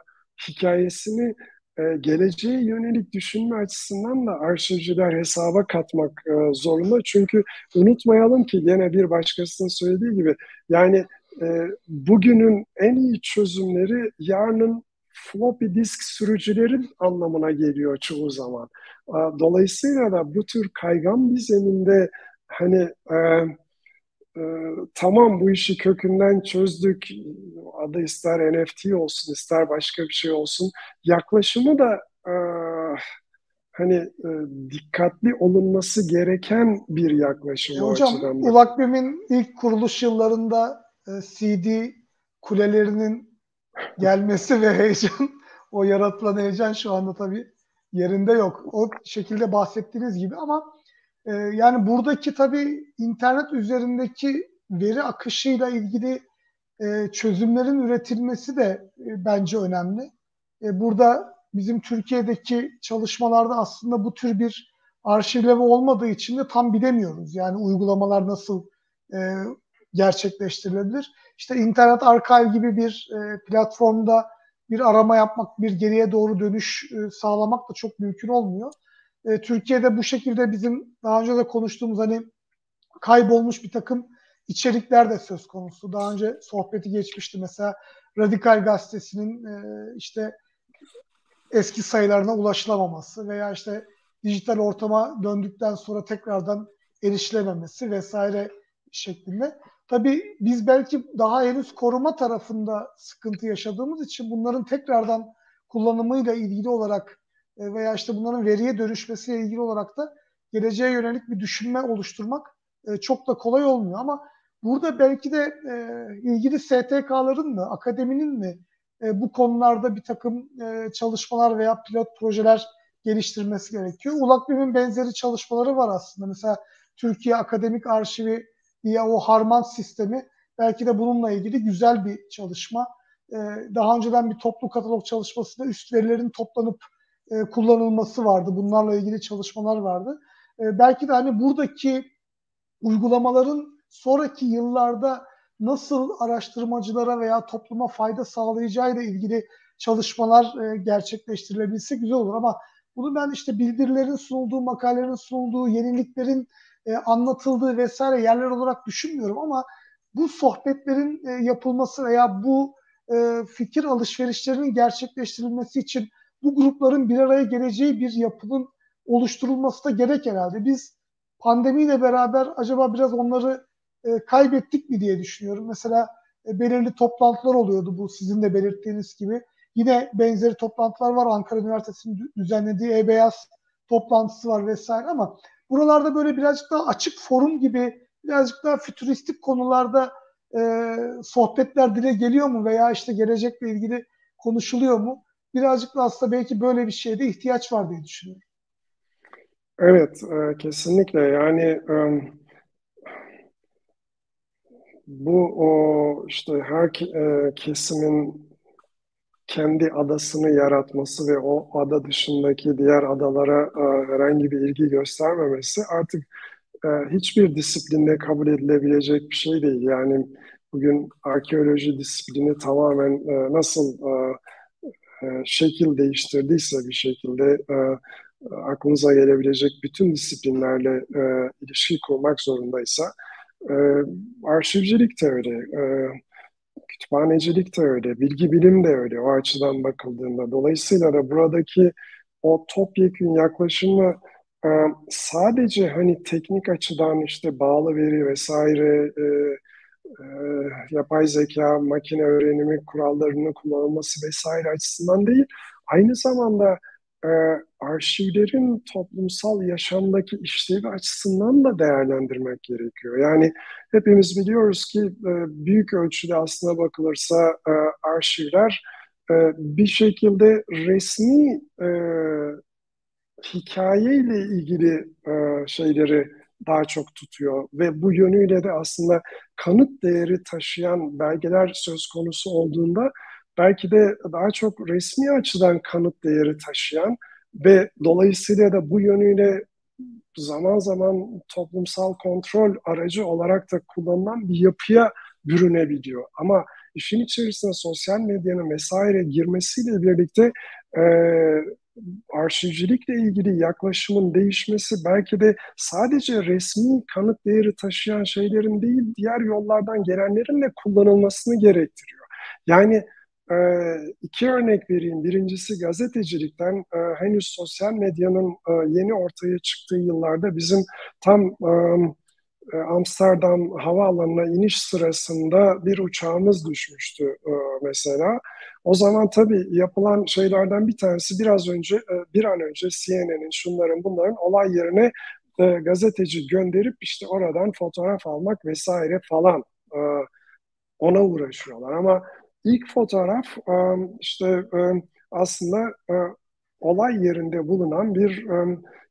S2: hikayesini e, geleceğe yönelik düşünme açısından da arşivciler hesaba katmak e, zorunda. Çünkü unutmayalım ki yine bir başkasının söylediği gibi yani e, bugünün en iyi çözümleri yarının floppy disk sürücülerin anlamına geliyor çoğu zaman. Dolayısıyla da bu tür kaygan bir zeminde hani e, e, tamam bu işi kökünden çözdük adı ister NFT olsun ister başka bir şey olsun yaklaşımı da e, hani e, dikkatli olunması gereken bir yaklaşım
S1: e, hocam, açıdan. Ulakbim'in ilk kuruluş yıllarında e, CD kulelerinin gelmesi ve heyecan o yaratılan heyecan şu anda tabii yerinde yok. O şekilde bahsettiğiniz gibi ama e, yani buradaki tabii internet üzerindeki veri akışıyla ilgili e, çözümlerin üretilmesi de e, bence önemli. E, burada bizim Türkiye'deki çalışmalarda aslında bu tür bir arşivleme olmadığı için de tam bilemiyoruz. Yani uygulamalar nasıl e, gerçekleştirilebilir. İşte internet archive gibi bir e, platformda bir arama yapmak, bir geriye doğru dönüş e, sağlamak da çok mümkün olmuyor. E, Türkiye'de bu şekilde bizim daha önce de konuştuğumuz hani kaybolmuş bir takım içerikler de söz konusu. Daha önce sohbeti geçmişti mesela Radikal Gazetesi'nin e, işte eski sayılarına ulaşılamaması veya işte dijital ortama döndükten sonra tekrardan erişilememesi vesaire şeklinde. Tabii biz belki daha henüz koruma tarafında sıkıntı yaşadığımız için bunların tekrardan kullanımıyla ilgili olarak e, veya işte bunların veriye dönüşmesiyle ilgili olarak da geleceğe yönelik bir düşünme oluşturmak e, çok da kolay olmuyor ama burada belki de e, ilgili STK'ların mı, akademinin mi bu konularda bir takım çalışmalar veya pilot projeler geliştirmesi gerekiyor. Ulakbim'in benzeri çalışmaları var aslında. Mesela Türkiye Akademik Arşivi diye o harman sistemi belki de bununla ilgili güzel bir çalışma. Daha önceden bir toplu katalog çalışmasında üst verilerin toplanıp e, kullanılması vardı. Bunlarla ilgili çalışmalar vardı. E, belki de hani buradaki uygulamaların sonraki yıllarda nasıl araştırmacılara veya topluma fayda sağlayacağıyla ilgili çalışmalar e, gerçekleştirilebilse güzel olur ama bunu ben işte bildirilerin sunulduğu, makalelerin sunulduğu, yeniliklerin e, anlatıldığı vesaire yerler olarak düşünmüyorum ama bu sohbetlerin e, yapılması veya bu e, fikir alışverişlerinin gerçekleştirilmesi için bu grupların bir araya geleceği bir yapının oluşturulması da gerek herhalde. Biz pandemiyle beraber acaba biraz onları e, kaybettik mi diye düşünüyorum. Mesela e, belirli toplantılar oluyordu bu sizin de belirttiğiniz gibi. Yine benzeri toplantılar var. Ankara Üniversitesi'nin düzenlediği E-Beyaz toplantısı var vesaire ama buralarda böyle birazcık daha açık forum gibi birazcık daha fütüristik konularda e, sohbetler dile geliyor mu veya işte gelecekle ilgili konuşuluyor mu? birazcık da aslında belki böyle bir şeyde ihtiyaç var diye düşünüyorum.
S2: Evet, e, kesinlikle. Yani e, bu o işte her e, kesimin kendi adasını yaratması ve o ada dışındaki diğer adalara herhangi bir ilgi göstermemesi artık hiçbir disiplinde kabul edilebilecek bir şey değil. Yani bugün arkeoloji disiplini tamamen e, nasıl e, e, şekil değiştirdiyse bir şekilde e, aklınıza gelebilecek bütün disiplinlerle e, ilişki kurmak zorundaysa e, arşivcilik de e, kütüphanecilik de öyle, bilgi bilim de öyle o açıdan bakıldığında. Dolayısıyla da buradaki o topyekün yaklaşımı e, sadece hani teknik açıdan işte bağlı veri vesaire e, e, yapay zeka, makine öğrenimi kurallarının kullanılması vesaire açısından değil, aynı zamanda e, arşivlerin toplumsal yaşamdaki işlevi açısından da değerlendirmek gerekiyor. Yani hepimiz biliyoruz ki e, büyük ölçüde aslına bakılırsa e, arşivler e, bir şekilde resmi e, hikayeyle ilgili e, şeyleri daha çok tutuyor ve bu yönüyle de aslında kanıt değeri taşıyan belgeler söz konusu olduğunda belki de daha çok resmi açıdan kanıt değeri taşıyan ve dolayısıyla da bu yönüyle zaman zaman toplumsal kontrol aracı olarak da kullanılan bir yapıya bürünebiliyor. Ama işin içerisine sosyal medyanın vesaire girmesiyle birlikte e, arşivcilikle ilgili yaklaşımın değişmesi belki de sadece resmi kanıt değeri taşıyan şeylerin değil, diğer yollardan gelenlerin de kullanılmasını gerektiriyor. Yani e, iki örnek vereyim. Birincisi gazetecilikten e, henüz sosyal medyanın e, yeni ortaya çıktığı yıllarda bizim tam Amsterdam havaalanına iniş sırasında bir uçağımız düşmüştü mesela. O zaman tabii yapılan şeylerden bir tanesi biraz önce, bir an önce CNN'in, şunların bunların olay yerine gazeteci gönderip işte oradan fotoğraf almak vesaire falan ona uğraşıyorlar. Ama İlk fotoğraf işte aslında olay yerinde bulunan bir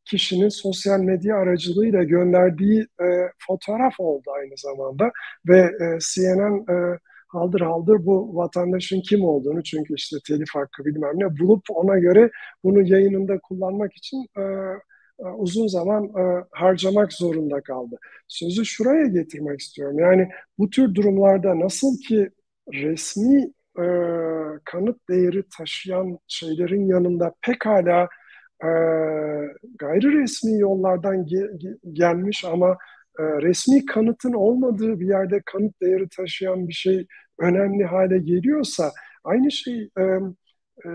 S2: kişinin sosyal medya aracılığıyla gönderdiği fotoğraf oldu aynı zamanda ve CNN haldır haldır bu vatandaşın kim olduğunu çünkü işte telif hakkı bilmem ne bulup ona göre bunu yayınında kullanmak için uzun zaman harcamak zorunda kaldı. Sözü şuraya getirmek istiyorum. Yani bu tür durumlarda nasıl ki resmi e, kanıt değeri taşıyan şeylerin yanında pekala e, gayri resmi yollardan ge, ge, gelmiş ama e, resmi kanıtın olmadığı bir yerde kanıt değeri taşıyan bir şey önemli hale geliyorsa aynı şey e, e,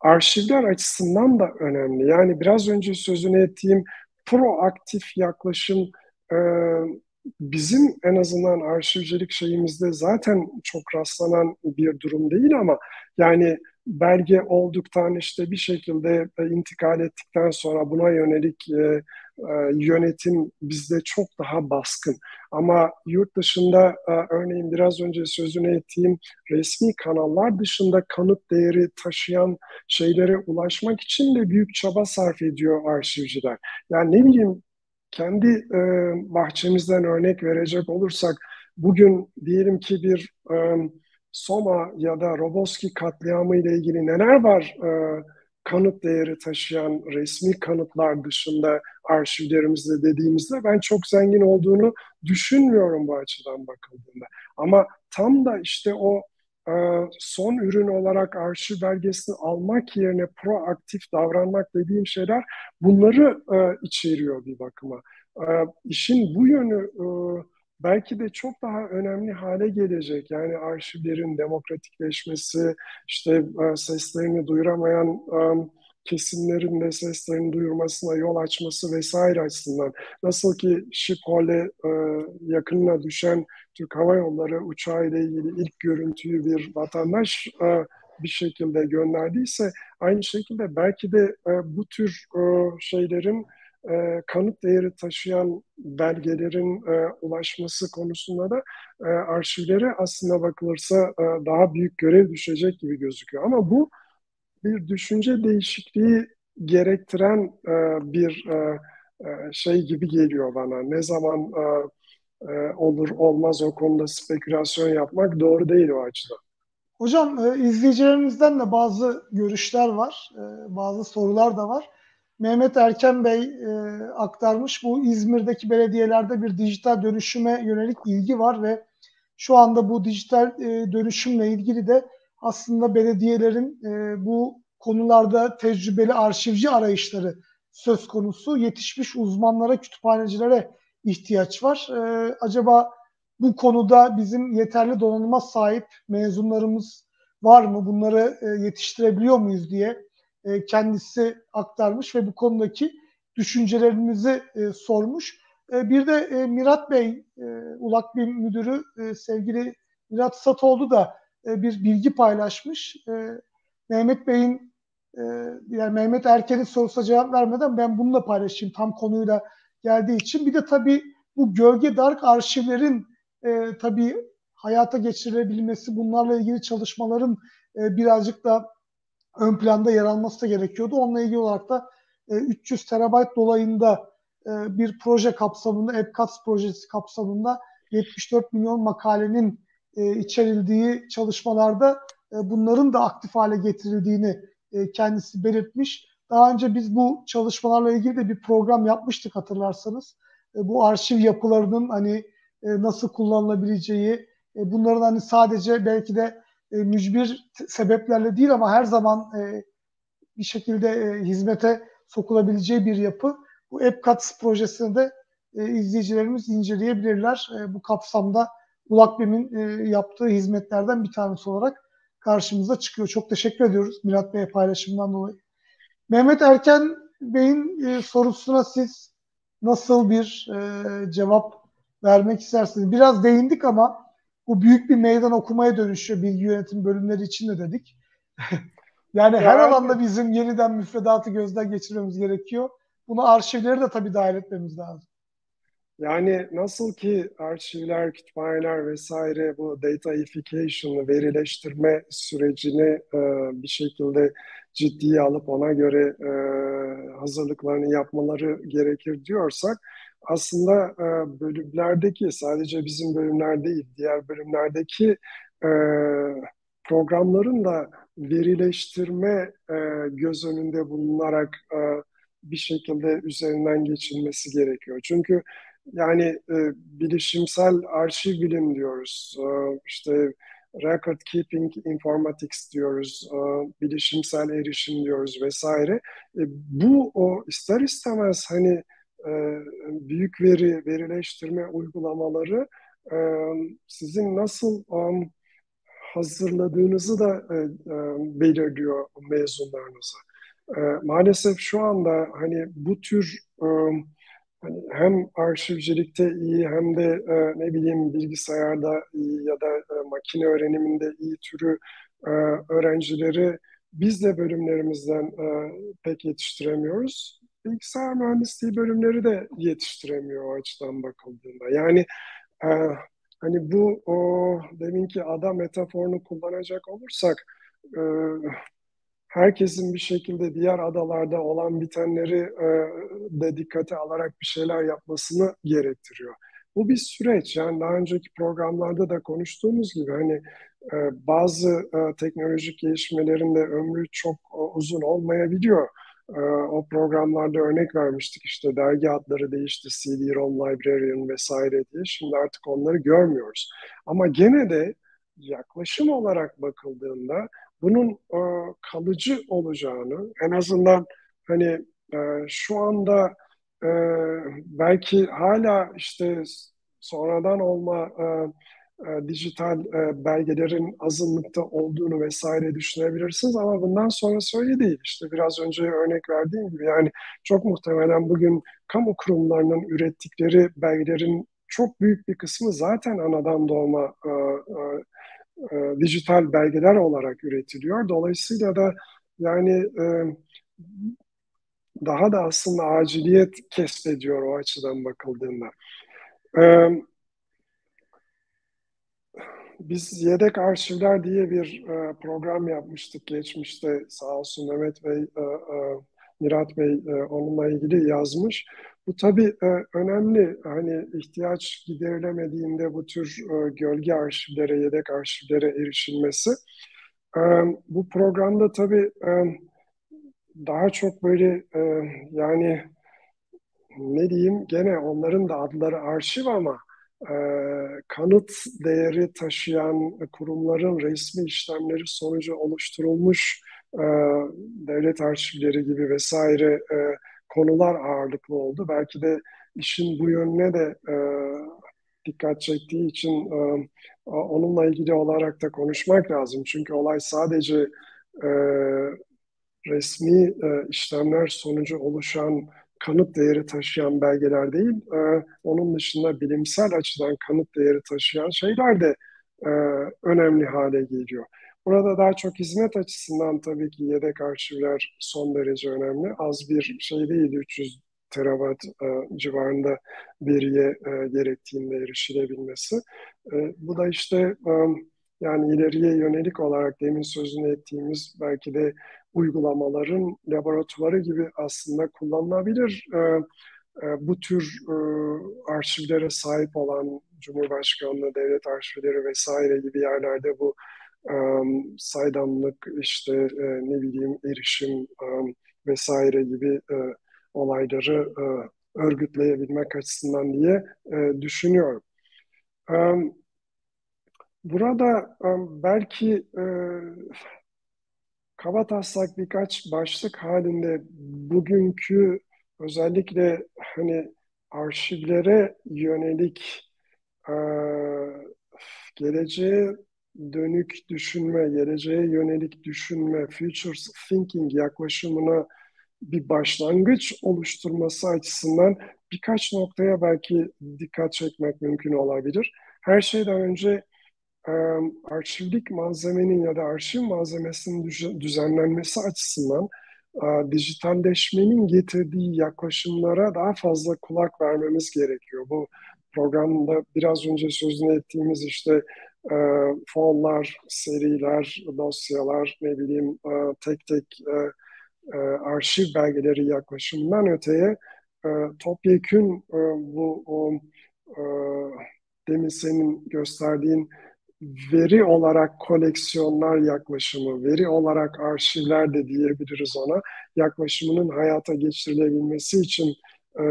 S2: arşivler açısından da önemli. Yani biraz önce sözünü ettiğim proaktif yaklaşım e, bizim en azından arşivcilik şeyimizde zaten çok rastlanan bir durum değil ama yani belge olduktan işte bir şekilde e, intikal ettikten sonra buna yönelik e, e, yönetim bizde çok daha baskın. Ama yurt dışında örneğin biraz önce sözünü ettiğim resmi kanallar dışında kanıt değeri taşıyan şeylere ulaşmak için de büyük çaba sarf ediyor arşivciler. Yani ne bileyim kendi e, bahçemizden örnek verecek olursak bugün diyelim ki bir e, Soma ya da Roboski katliamı ile ilgili neler var e, kanıt değeri taşıyan resmi kanıtlar dışında arşivlerimizde dediğimizde ben çok zengin olduğunu düşünmüyorum bu açıdan bakıldığında. Ama tam da işte o son ürün olarak arşiv belgesini almak yerine proaktif davranmak dediğim şeyler bunları e, içeriyor bir bakıma. E, işin bu yönü belki de çok daha önemli hale gelecek. Yani arşivlerin demokratikleşmesi, işte seslerini duyuramayan kesimlerin de seslerini duyurmasına yol açması vesaire açısından. Nasıl ki Şiphol'e e, yakınına düşen Türk Hava Yolları uçağı ile ilgili ilk görüntüyü bir vatandaş e, bir şekilde gönderdiyse aynı şekilde belki de e, bu tür e, şeylerin e, kanıt değeri taşıyan belgelerin e, ulaşması konusunda da e, arşivlere aslında bakılırsa e, daha büyük görev düşecek gibi gözüküyor. Ama bu bir düşünce değişikliği gerektiren e, bir e, e, şey gibi geliyor bana. Ne zaman e, e, olur olmaz o konuda spekülasyon yapmak doğru değil o açıdan.
S1: Hocam e, izleyicilerimizden de bazı görüşler var, e, bazı sorular da var. Mehmet Erken Bey e, aktarmış bu İzmir'deki belediyelerde bir dijital dönüşüme yönelik ilgi var ve şu anda bu dijital e, dönüşümle ilgili de aslında belediyelerin e, bu konularda tecrübeli arşivci arayışları söz konusu. Yetişmiş uzmanlara, kütüphanecilere ihtiyaç var. E, acaba bu konuda bizim yeterli donanıma sahip mezunlarımız var mı? Bunları e, yetiştirebiliyor muyuz diye e, kendisi aktarmış ve bu konudaki düşüncelerimizi e, sormuş. E, bir de e, Mirat Bey, e, Ulak BİM Müdürü e, sevgili Mirat Satoğlu da e, bir bilgi paylaşmış. E, Mehmet Bey'in e, yani Mehmet Erken'in sorusuna cevap vermeden ben bunu da paylaşayım tam konuyla geldiği için. Bir de tabii bu Gölge Dark arşivlerin tabii hayata geçirilebilmesi, bunlarla ilgili çalışmaların birazcık da ön planda yer alması da gerekiyordu. Onunla ilgili olarak da e, 300 terabayt dolayında bir proje kapsamında, EPCATS projesi kapsamında 74 milyon makalenin e, içerildiği çalışmalarda e, bunların da aktif hale getirildiğini e, kendisi belirtmiş. Daha önce biz bu çalışmalarla ilgili de bir program yapmıştık hatırlarsanız. E, bu arşiv yapılarının hani nasıl kullanılabileceği, bunların hani sadece belki de mücbir sebeplerle değil ama her zaman bir şekilde hizmete sokulabileceği bir yapı. Bu EPCATS projesini de izleyicilerimiz inceleyebilirler. Bu kapsamda Ulakbem'in e, yaptığı hizmetlerden bir tanesi olarak karşımıza çıkıyor. Çok teşekkür ediyoruz Mirat Bey'e paylaşımından dolayı. Mehmet Erken Bey'in e, sorusuna siz nasıl bir e, cevap vermek istersiniz? Biraz değindik ama bu büyük bir meydan okumaya dönüşüyor bilgi yönetim bölümleri için de dedik. yani her alanda bizim yeniden müfredatı gözden geçirmemiz gerekiyor. Bunu arşivleri de tabii dahil etmemiz lazım.
S2: Yani nasıl ki arşivler, kütüphaneler vesaire bu dataification'ı, verileştirme sürecini e, bir şekilde ciddiye alıp ona göre e, hazırlıklarını yapmaları gerekir diyorsak aslında e, bölümlerdeki sadece bizim bölümler değil diğer bölümlerdeki e, programların da verileştirme e, göz önünde bulunarak e, bir şekilde üzerinden geçilmesi gerekiyor. Çünkü yani e, bilişimsel arşiv bilim diyoruz. E, işte record keeping informatics diyoruz, e, bilişimsel erişim diyoruz vesaire. E, bu o ister istemez hani e, büyük veri verileştirme uygulamaları e, sizin nasıl um, hazırladığınızı da e, e, belirliyor mezunlarınızı. E, maalesef şu anda hani bu tür e, hani hem arşivcilikte iyi hem de e, ne bileyim bilgisayarda iyi ya da e, makine öğreniminde iyi türü e, öğrencileri biz de bölümlerimizden e, pek yetiştiremiyoruz. Bilgisayar mühendisliği bölümleri de yetiştiremiyor o açıdan bakıldığında. Yani e, hani bu o deminki ada metaforunu kullanacak olursak e, herkesin bir şekilde diğer adalarda olan bitenleri e, de dikkate alarak bir şeyler yapmasını gerektiriyor. Bu bir süreç. Yani daha önceki programlarda da konuştuğumuz gibi hani e, bazı e, teknolojik gelişmelerin de ömrü çok e, uzun olmayabiliyor. E, o programlarda örnek vermiştik işte dergi adları değişti, CD-ROM Librarian vesaire diye. Şimdi artık onları görmüyoruz. Ama gene de yaklaşım olarak bakıldığında bunun e, kalıcı olacağını en azından hani e, şu anda e, belki hala işte sonradan olma e, e, dijital e, belgelerin azınlıkta olduğunu vesaire düşünebilirsiniz ama bundan sonra öyle değil. İşte biraz önce örnek verdiğim gibi yani çok muhtemelen bugün kamu kurumlarının ürettikleri belgelerin çok büyük bir kısmı zaten anadan doğma e, e, e, dijital belgeler olarak üretiliyor. Dolayısıyla da yani e, daha da aslında aciliyet kesbediyor o açıdan bakıldığında. E, biz yedek arşivler diye bir e, program yapmıştık geçmişte sağ olsun Mehmet Bey, e, e, Mirat Bey e, onunla ilgili yazmış. Bu tabii e, önemli. Hani ihtiyaç giderilemediğinde bu tür e, gölge arşivlere, yedek arşivlere erişilmesi. E, bu programda tabii daha çok böyle yani ne diyeyim gene onların da adları arşiv ama kanıt değeri taşıyan kurumların resmi işlemleri sonucu oluşturulmuş devlet arşivleri gibi vesaire e, konular ağırlıklı oldu. Belki de işin bu yönüne de e, dikkat çektiği için e, onunla ilgili olarak da konuşmak lazım. Çünkü olay sadece e, resmi e, işlemler sonucu oluşan kanıt değeri taşıyan belgeler değil, e, onun dışında bilimsel açıdan kanıt değeri taşıyan şeyler de e, önemli hale geliyor. Burada daha çok hizmet açısından tabii ki yedek arşivler son derece önemli. Az bir şey değil, 300 terabayt e, civarında veriye e, gerektiğinde erişilebilmesi. E, bu da işte e, yani ileriye yönelik olarak demin sözünü ettiğimiz belki de uygulamaların laboratuvarı gibi aslında kullanılabilir. E, e, bu tür e, arşivlere sahip olan Cumhurbaşkanlığı, devlet arşivleri vesaire gibi yerlerde bu saydamlık, işte e, ne bileyim erişim vesaire gibi e, olayları e, örgütleyebilmek açısından diye düşünüyorum. Um, burada belki kaba taslak birkaç başlık halinde bugünkü özellikle hani arşivlere yönelik geleceğe dönük düşünme, geleceğe yönelik düşünme, future thinking yaklaşımına bir başlangıç oluşturması açısından birkaç noktaya belki dikkat çekmek mümkün olabilir. Her şeyden önce arşivlik malzemenin ya da arşiv malzemesinin düzenlenmesi açısından dijitalleşmenin getirdiği yaklaşımlara daha fazla kulak vermemiz gerekiyor. Bu programda biraz önce sözünü ettiğimiz işte e, fonlar, seriler, dosyalar, ne bileyim e, tek tek e, e, arşiv belgeleri yaklaşımından öteye e, topyekün e, bu o, e, demin senin gösterdiğin veri olarak koleksiyonlar yaklaşımı, veri olarak arşivler de diyebiliriz ona, yaklaşımının hayata geçirilebilmesi için e,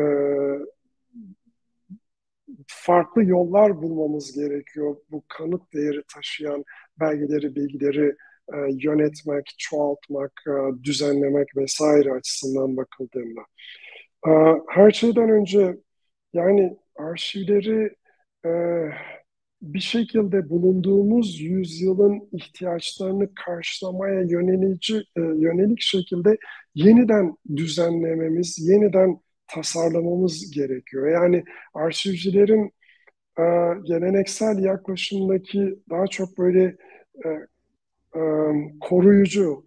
S2: farklı yollar bulmamız gerekiyor. Bu kanıt değeri taşıyan belgeleri, bilgileri e, yönetmek, çoğaltmak, e, düzenlemek vesaire açısından bakıldığında. E, her şeyden önce yani arşivleri e, bir şekilde bulunduğumuz yüzyılın ihtiyaçlarını karşılamaya yönelici, e, yönelik şekilde yeniden düzenlememiz, yeniden tasarlamamız gerekiyor. Yani arşivcilerin e, geleneksel yaklaşımdaki daha çok böyle e, e, koruyucu,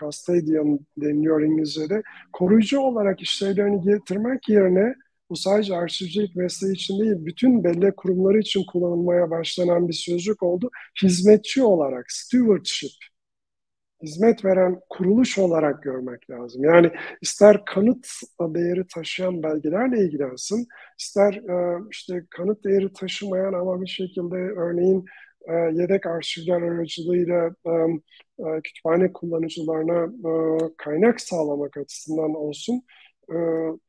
S2: custodian deniliyor İngilizce'de, koruyucu olarak işlevlerini getirmek yerine bu sadece arşivcilik mesleği için değil, bütün bellek kurumları için kullanılmaya başlanan bir sözcük oldu. Hizmetçi olarak, stewardship hizmet veren kuruluş olarak görmek lazım. Yani ister kanıt değeri taşıyan belgelerle ilgilensin, ister e, işte kanıt değeri taşımayan ama bir şekilde örneğin e, yedek arşivler aracılığıyla e, kütüphane kullanıcılarına kaynak sağlamak açısından olsun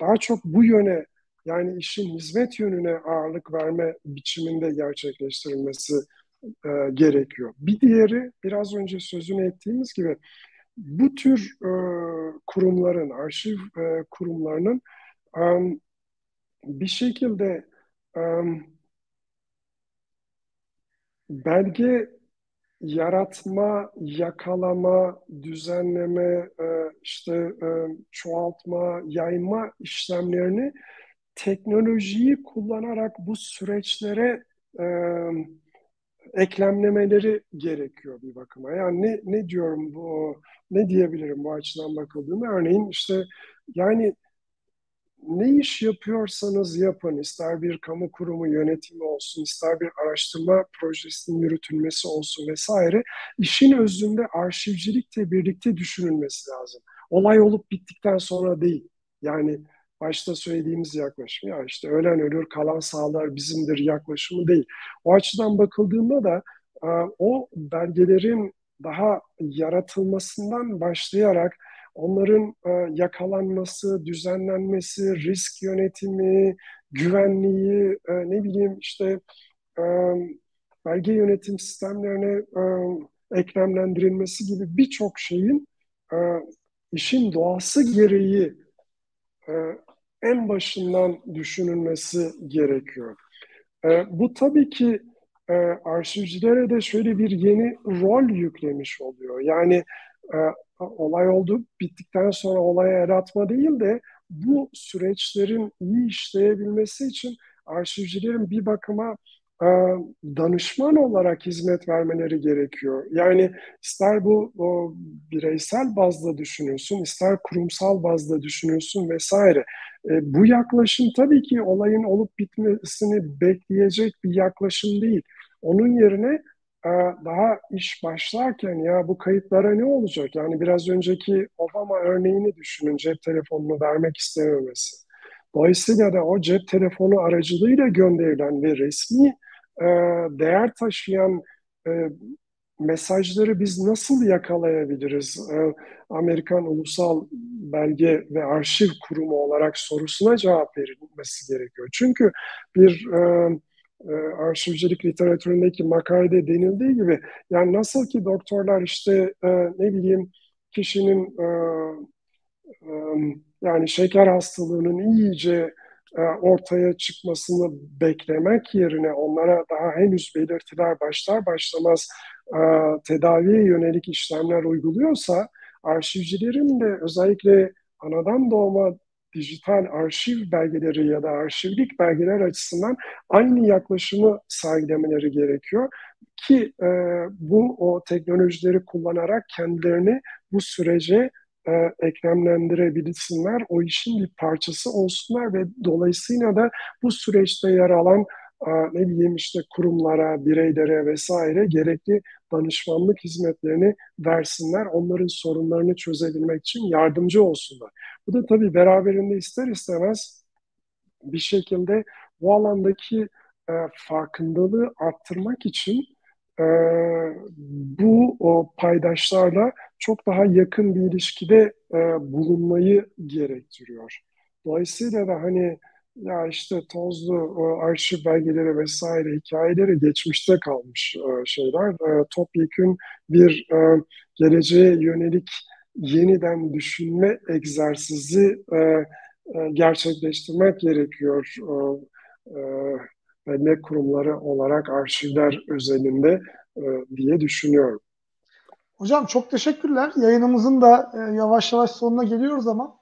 S2: daha çok bu yöne yani işin hizmet yönüne ağırlık verme biçiminde gerçekleştirilmesi e, gerekiyor. Bir diğeri biraz önce sözünü ettiğimiz gibi bu tür e, kurumların, arşiv e, kurumlarının e, bir şekilde e, belge yaratma, yakalama, düzenleme, e, işte e, çoğaltma, yayma işlemlerini teknolojiyi kullanarak bu süreçlere e, eklemlemeleri gerekiyor bir bakıma. Yani ne, ne diyorum bu, ne diyebilirim bu açıdan bakıldığında? Örneğin işte yani ne iş yapıyorsanız yapın, ister bir kamu kurumu yönetimi olsun, ister bir araştırma projesinin yürütülmesi olsun vesaire, işin özünde arşivcilikle birlikte düşünülmesi lazım. Olay olup bittikten sonra değil. Yani başta söylediğimiz yaklaşım ya işte ölen ölür kalan sağlar bizimdir yaklaşımı değil. O açıdan bakıldığında da e, o belgelerin daha yaratılmasından başlayarak onların e, yakalanması, düzenlenmesi, risk yönetimi, güvenliği, e, ne bileyim işte belge yönetim sistemlerine eklemlendirilmesi gibi birçok şeyin işin doğası gereği en başından düşünülmesi gerekiyor. E, bu tabii ki e, arşivcilere de şöyle bir yeni rol yüklemiş oluyor. Yani e, olay oldu bittikten sonra olaya el atma değil de bu süreçlerin iyi işleyebilmesi için arşivcilerin bir bakıma danışman olarak hizmet vermeleri gerekiyor. Yani ister bu o, bireysel bazda düşünüyorsun, ister kurumsal bazda düşünüyorsun vesaire. E, bu yaklaşım tabii ki olayın olup bitmesini bekleyecek bir yaklaşım değil. Onun yerine e, daha iş başlarken ya bu kayıtlara ne olacak? Yani biraz önceki Obama örneğini düşünün cep telefonunu vermek istememesi. Dolayısıyla da o cep telefonu aracılığıyla gönderilen ve resmi e, değer taşıyan e, mesajları biz nasıl yakalayabiliriz? E, Amerikan Ulusal Belge ve Arşiv Kurumu olarak sorusuna cevap verilmesi gerekiyor. Çünkü bir arşivcilik literatüründeki makalede denildiği gibi yani nasıl ki doktorlar işte ne bileyim kişinin yani şeker hastalığının iyice ortaya çıkmasını beklemek yerine onlara daha henüz belirtiler başlar başlamaz e, tedaviye yönelik işlemler uyguluyorsa arşivcilerin de özellikle anadan doğma dijital arşiv belgeleri ya da arşivlik belgeler açısından aynı yaklaşımı sergilemeleri gerekiyor. Ki e, bu o teknolojileri kullanarak kendilerini bu sürece e, eklemlendirebilsinler, o işin bir parçası olsunlar ve dolayısıyla da bu süreçte yer alan ne bileyim işte kurumlara, bireylere vesaire gerekli danışmanlık hizmetlerini versinler. Onların sorunlarını çözebilmek için yardımcı olsunlar. Bu da tabii beraberinde ister istemez bir şekilde bu alandaki e, farkındalığı arttırmak için e, bu o paydaşlarla çok daha yakın bir ilişkide e, bulunmayı gerektiriyor. Dolayısıyla da hani ya işte tozlu o arşiv belgeleri vesaire hikayeleri geçmişte kalmış e, şeyler. E, topyekün bir e, geleceğe yönelik yeniden düşünme egzersizi e, e, gerçekleştirmek gerekiyor. E, e, belge kurumları olarak arşivler özelinde e, diye düşünüyorum.
S1: Hocam çok teşekkürler. Yayınımızın da e, yavaş yavaş sonuna geliyoruz ama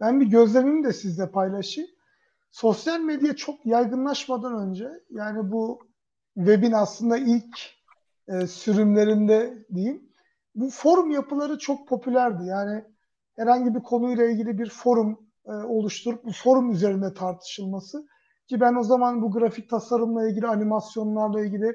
S1: ben bir gözlemimi de sizle paylaşayım sosyal medya çok yaygınlaşmadan önce yani bu webin aslında ilk e, sürümlerinde diyeyim bu forum yapıları çok popülerdi. Yani herhangi bir konuyla ilgili bir forum e, oluşturup bu forum üzerinde tartışılması ki ben o zaman bu grafik tasarımla ilgili animasyonlarla ilgili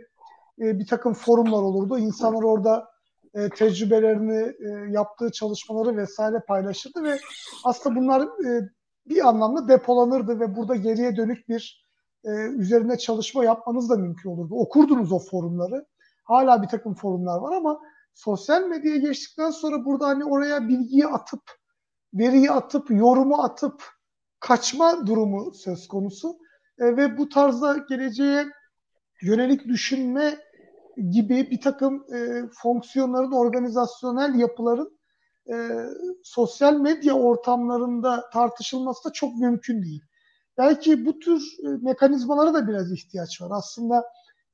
S1: e, bir takım forumlar olurdu. İnsanlar orada e, tecrübelerini, e, yaptığı çalışmaları vesaire paylaşırdı ve aslında bunlar e, bir anlamda depolanırdı ve burada geriye dönük bir e, üzerine çalışma yapmanız da mümkün olurdu. Okurdunuz o forumları. Hala bir takım forumlar var ama sosyal medyaya geçtikten sonra burada hani oraya bilgiyi atıp, veriyi atıp, yorumu atıp kaçma durumu söz konusu. E, ve bu tarzda geleceğe yönelik düşünme gibi bir takım e, fonksiyonların, organizasyonel yapıların e, sosyal medya ortamlarında tartışılması da çok mümkün değil. Belki bu tür e, mekanizmalara da biraz ihtiyaç var. Aslında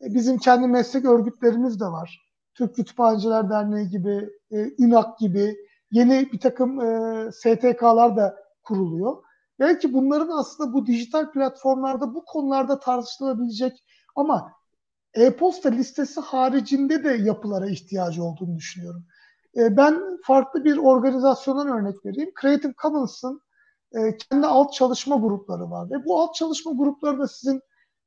S1: e, bizim kendi meslek örgütlerimiz de var. Türk Kütüphaneciler Derneği gibi, e, ÜNAK gibi yeni bir takım e, STK'lar da kuruluyor. Belki bunların aslında bu dijital platformlarda bu konularda tartışılabilecek ama e-posta listesi haricinde de yapılara ihtiyacı olduğunu düşünüyorum. E, ben farklı bir organizasyondan örnek vereyim. Creative Commons'ın e, kendi alt çalışma grupları var ve bu alt çalışma grupları da sizin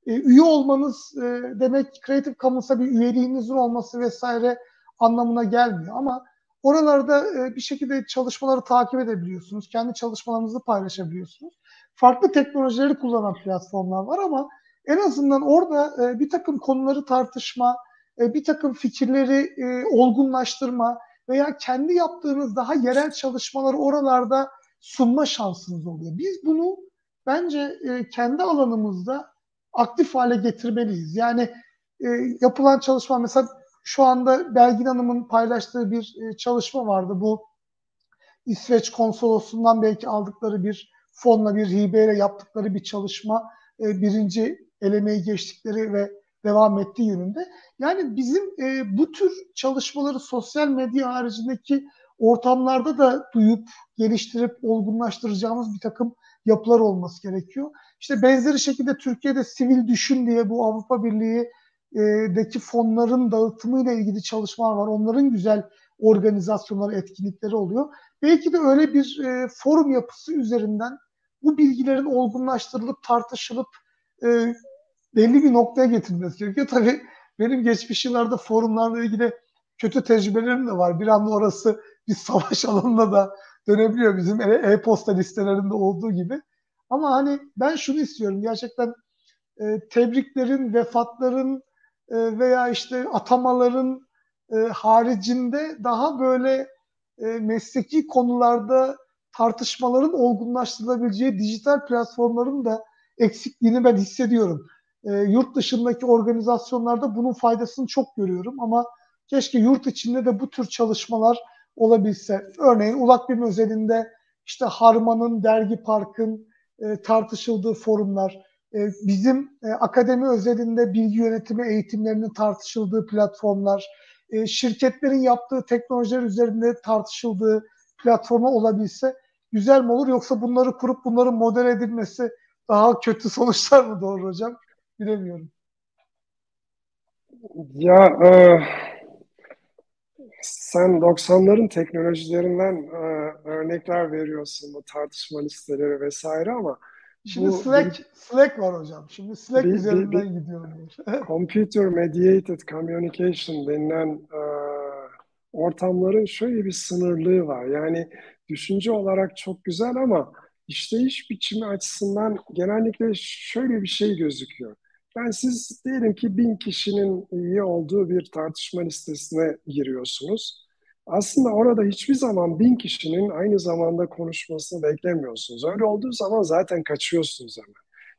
S1: e, üye olmanız demek Creative Commons'a bir üyeliğinizin olması vesaire anlamına gelmiyor ama oralarda bir şekilde çalışmaları takip edebiliyorsunuz. Kendi çalışmalarınızı paylaşabiliyorsunuz. Farklı teknolojileri kullanan platformlar var ama en azından orada bir takım konuları tartışma, bir takım fikirleri olgunlaştırma, veya kendi yaptığınız daha yerel çalışmaları oralarda sunma şansınız oluyor. Biz bunu bence e, kendi alanımızda aktif hale getirmeliyiz. Yani e, yapılan çalışma mesela şu anda Belgin Hanım'ın paylaştığı bir e, çalışma vardı. Bu İsveç konsolosundan belki aldıkları bir fonla bir hibeyle yaptıkları bir çalışma e, birinci elemeyi geçtikleri ve devam ettiği yönünde. Yani bizim e, bu tür çalışmaları sosyal medya haricindeki ortamlarda da duyup, geliştirip, olgunlaştıracağımız bir takım yapılar olması gerekiyor. İşte benzeri şekilde Türkiye'de Sivil Düşün diye bu Avrupa Birliği e, fonların dağıtımıyla ilgili çalışmalar var. Onların güzel organizasyonları, etkinlikleri oluyor. Belki de öyle bir e, forum yapısı üzerinden bu bilgilerin olgunlaştırılıp, tartışılıp e, belli bir noktaya getirilmesi gerekiyor. Tabii benim geçmiş yıllarda forumlarla ilgili kötü tecrübelerim de var. Bir anda orası bir savaş alanına da dönebiliyor bizim e-posta listelerinde olduğu gibi. Ama hani ben şunu istiyorum gerçekten e, tebriklerin, vefatların e, veya işte atamaların e, haricinde daha böyle e, mesleki konularda tartışmaların olgunlaştırılabileceği dijital platformların da eksikliğini ben hissediyorum. E, yurt dışındaki organizasyonlarda bunun faydasını çok görüyorum ama keşke yurt içinde de bu tür çalışmalar olabilse. Örneğin Ulak Bilim özelinde işte Harman'ın, Dergi Park'ın e, tartışıldığı forumlar, e, bizim e, akademi özelinde bilgi yönetimi eğitimlerinin tartışıldığı platformlar, e, şirketlerin yaptığı teknolojiler üzerinde tartışıldığı platforma olabilse güzel mi olur? Yoksa bunları kurup bunların model edilmesi daha kötü sonuçlar mı doğru hocam? Bilemiyorum.
S2: Ya e, sen 90'ların teknolojilerinden e, örnekler veriyorsun bu tartışma listeleri vesaire ama
S1: Şimdi bu, Slack, bir, Slack var hocam. Şimdi Slack bir, üzerinden bir, gidiyorum.
S2: computer Mediated Communication denilen e, ortamların şöyle bir sınırlığı var. Yani düşünce olarak çok güzel ama işleyiş biçimi açısından genellikle şöyle bir şey gözüküyor. Yani siz diyelim ki bin kişinin iyi olduğu bir tartışma listesine giriyorsunuz. Aslında orada hiçbir zaman bin kişinin aynı zamanda konuşmasını beklemiyorsunuz. Öyle olduğu zaman zaten kaçıyorsunuz hemen.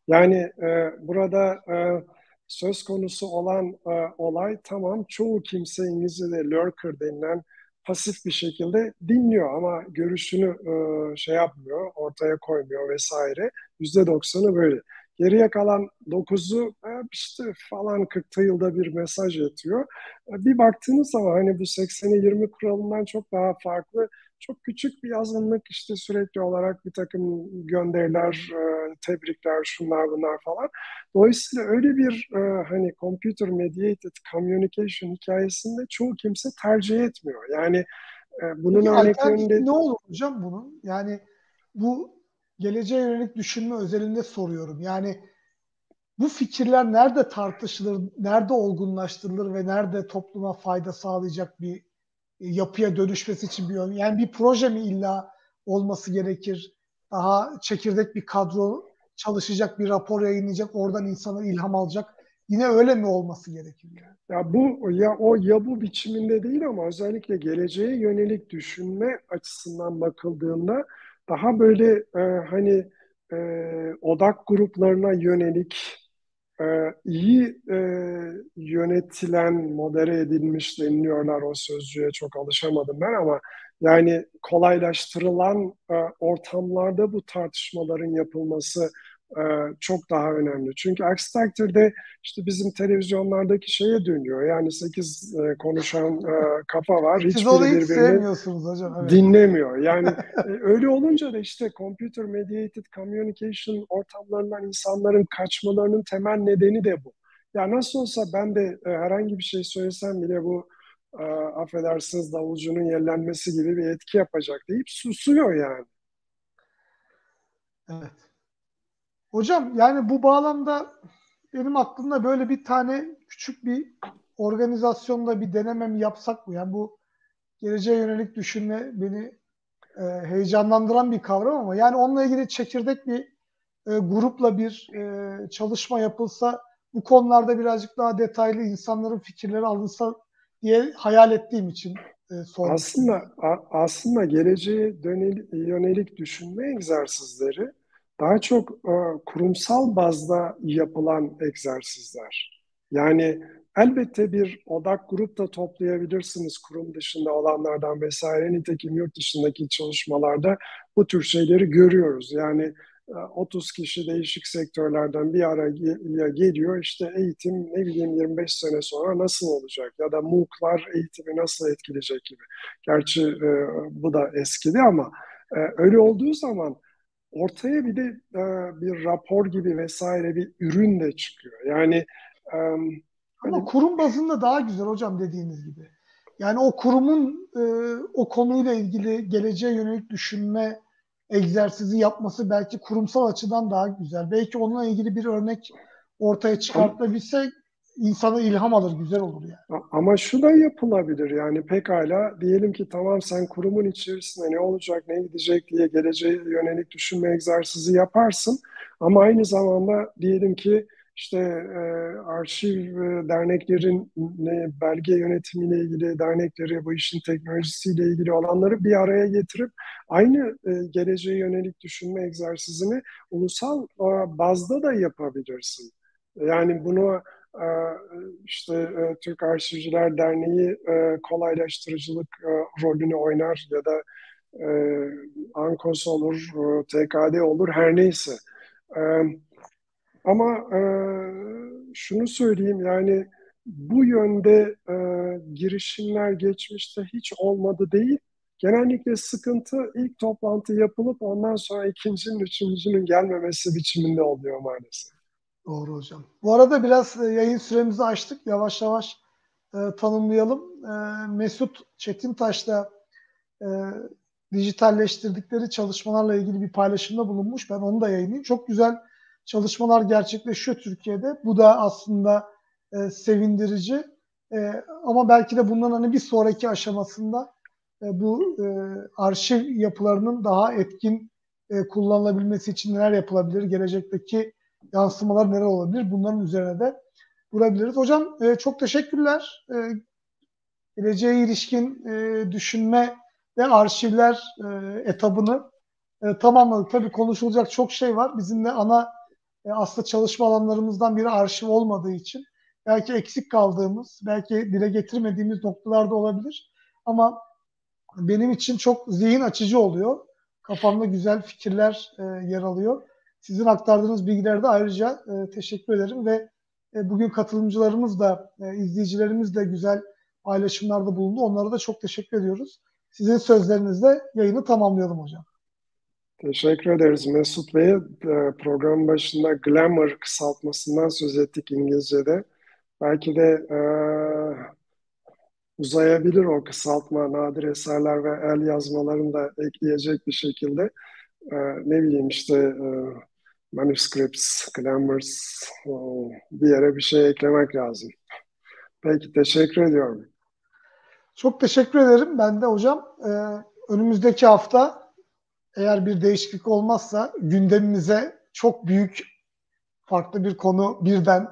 S2: Yani e, burada e, söz konusu olan e, olay tamam çoğu kimse İngilizce'de lurker denilen pasif bir şekilde dinliyor ama görüşünü e, şey yapmıyor, ortaya koymuyor vesaire. Yüzde doksanı böyle. Geriye kalan 9'u e, işte falan 40 yılda bir mesaj yatıyor. E, bir baktığınız zaman hani bu 80'e 20 kuralından çok daha farklı çok küçük bir azınlık işte sürekli olarak bir takım gönderiler, e, tebrikler, şunlar bunlar falan. Dolayısıyla öyle bir hani computer mediated communication hikayesinde çoğu kimse tercih etmiyor. Yani bunun örneklerinde...
S1: Ne olur hocam bunun? Yani bu geleceğe yönelik düşünme özelinde soruyorum. Yani bu fikirler nerede tartışılır, nerede olgunlaştırılır ve nerede topluma fayda sağlayacak bir e, yapıya dönüşmesi için bir yön. Yani bir proje mi illa olması gerekir? Daha çekirdek bir kadro çalışacak, bir rapor yayınlayacak, oradan insanlar ilham alacak. Yine öyle mi olması gerekir?
S2: Ya bu ya o ya bu biçiminde değil ama özellikle geleceğe yönelik düşünme açısından bakıldığında daha böyle e, hani e, odak gruplarına yönelik e, iyi e, yönetilen, modere edilmiş deniliyorlar o sözcüğe çok alışamadım ben ama yani kolaylaştırılan e, ortamlarda bu tartışmaların yapılması e, çok daha önemli. Çünkü aksi takdirde işte bizim televizyonlardaki şeye dönüyor. Yani sekiz e, konuşan e, kafa var.
S1: Siz onu hiç sevmiyorsunuz hocam.
S2: Evet. Dinlemiyor. Yani öyle olunca da işte computer mediated communication ortamlarından insanların kaçmalarının temel nedeni de bu. Ya nasıl olsa ben de herhangi bir şey söylesem bile bu e, affedersiniz davulcunun yerlenmesi gibi bir etki yapacak deyip susuyor yani.
S1: Evet. Hocam yani bu bağlamda benim aklımda böyle bir tane küçük bir organizasyonda bir denemem yapsak mı? Yani bu geleceğe yönelik düşünme beni e, heyecanlandıran bir kavram ama yani onunla ilgili çekirdek bir e, grupla bir e, çalışma yapılsa bu konularda birazcık daha detaylı insanların fikirleri alınsa diye hayal ettiğim için e,
S2: Aslında aslında geleceğe yönelik düşünme egzersizleri daha çok e, kurumsal bazda yapılan egzersizler. Yani elbette bir odak grup da toplayabilirsiniz kurum dışında olanlardan vesaire. Nitekim yurt dışındaki çalışmalarda bu tür şeyleri görüyoruz. Yani 30 e, kişi değişik sektörlerden bir araya geliyor. İşte eğitim ne bileyim 25 sene sonra nasıl olacak ya da MOOC'lar eğitimi nasıl etkileyecek gibi. Gerçi e, bu da eskidi ama e, öyle olduğu zaman ortaya bir de e, bir rapor gibi vesaire bir ürün de çıkıyor. Yani
S1: e, ama hani, kurum bazında daha güzel hocam dediğiniz gibi. Yani o kurumun e, o konuyla ilgili geleceğe yönelik düşünme egzersizi yapması belki kurumsal açıdan daha güzel. Belki onunla ilgili bir örnek ortaya çıkartabilse insana ilham alır, güzel olur yani.
S2: Ama şu da yapılabilir yani pekala diyelim ki tamam sen kurumun içerisinde ne olacak, ne gidecek diye geleceğe yönelik düşünme egzersizi yaparsın. Ama aynı zamanda diyelim ki işte e, arşiv e, derneklerin ne, belge yönetimiyle ilgili dernekleri, bu işin teknolojisiyle ilgili olanları bir araya getirip aynı e, geleceğe yönelik düşünme egzersizini ulusal e, bazda da yapabilirsin. Yani bunu e, işte e, Türk Arşivciler Derneği e, kolaylaştırıcılık e, rolünü oynar ya da e, ANKOS olur, e, TKD olur her neyse. Ama e, şunu söyleyeyim yani bu yönde e, girişimler geçmişte hiç olmadı değil. Genellikle sıkıntı ilk toplantı yapılıp ondan sonra ikincinin, üçüncünün gelmemesi biçiminde oluyor maalesef.
S1: Doğru hocam. Bu arada biraz e, yayın süremizi açtık. Yavaş yavaş e, tanımlayalım. E, Mesut Çetintaş'ta e, dijitalleştirdikleri çalışmalarla ilgili bir paylaşımda bulunmuş. Ben onu da yayınlayayım. Çok güzel çalışmalar gerçekleşiyor Türkiye'de. Bu da aslında e, sevindirici. E, ama belki de bundan hani bir sonraki aşamasında e, bu e, arşiv yapılarının daha etkin e, kullanılabilmesi için neler yapılabilir? Gelecekteki yansımalar neler olabilir? Bunların üzerine de durabiliriz. Hocam e, çok teşekkürler. E, geleceğe ilişkin e, düşünme ve arşivler e, etabını e, tamamladık. Tabii konuşulacak çok şey var. Bizim de ana e, aslında çalışma alanlarımızdan biri arşiv olmadığı için belki eksik kaldığımız, belki dile getirmediğimiz noktalarda olabilir. Ama benim için çok zihin açıcı oluyor. Kafamda güzel fikirler e, yer alıyor. Sizin aktardığınız bilgilerde ayrıca e, teşekkür ederim ve e, bugün katılımcılarımız da, e, izleyicilerimiz de güzel paylaşımlarda bulundu. Onlara da çok teşekkür ediyoruz. Sizin sözlerinizle yayını tamamlayalım hocam.
S2: Teşekkür ederiz Mesut Bey. E, program başında glamour kısaltmasından söz ettik İngilizce'de. Belki de e, uzayabilir o kısaltma nadir eserler ve el yazmalarını da ekleyecek bir şekilde. E, ne bileyim işte e, manuscripts, glamours e, bir yere bir şey eklemek lazım. Peki teşekkür ediyorum.
S1: Çok teşekkür ederim ben de hocam. E, önümüzdeki hafta eğer bir değişiklik olmazsa gündemimize çok büyük farklı bir konu birden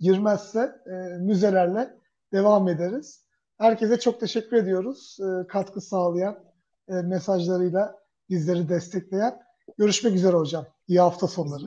S1: girmezse e, müzelerle devam ederiz. Herkese çok teşekkür ediyoruz. Katkı sağlayan mesajlarıyla bizleri destekleyen. Görüşmek üzere hocam. İyi hafta sonları.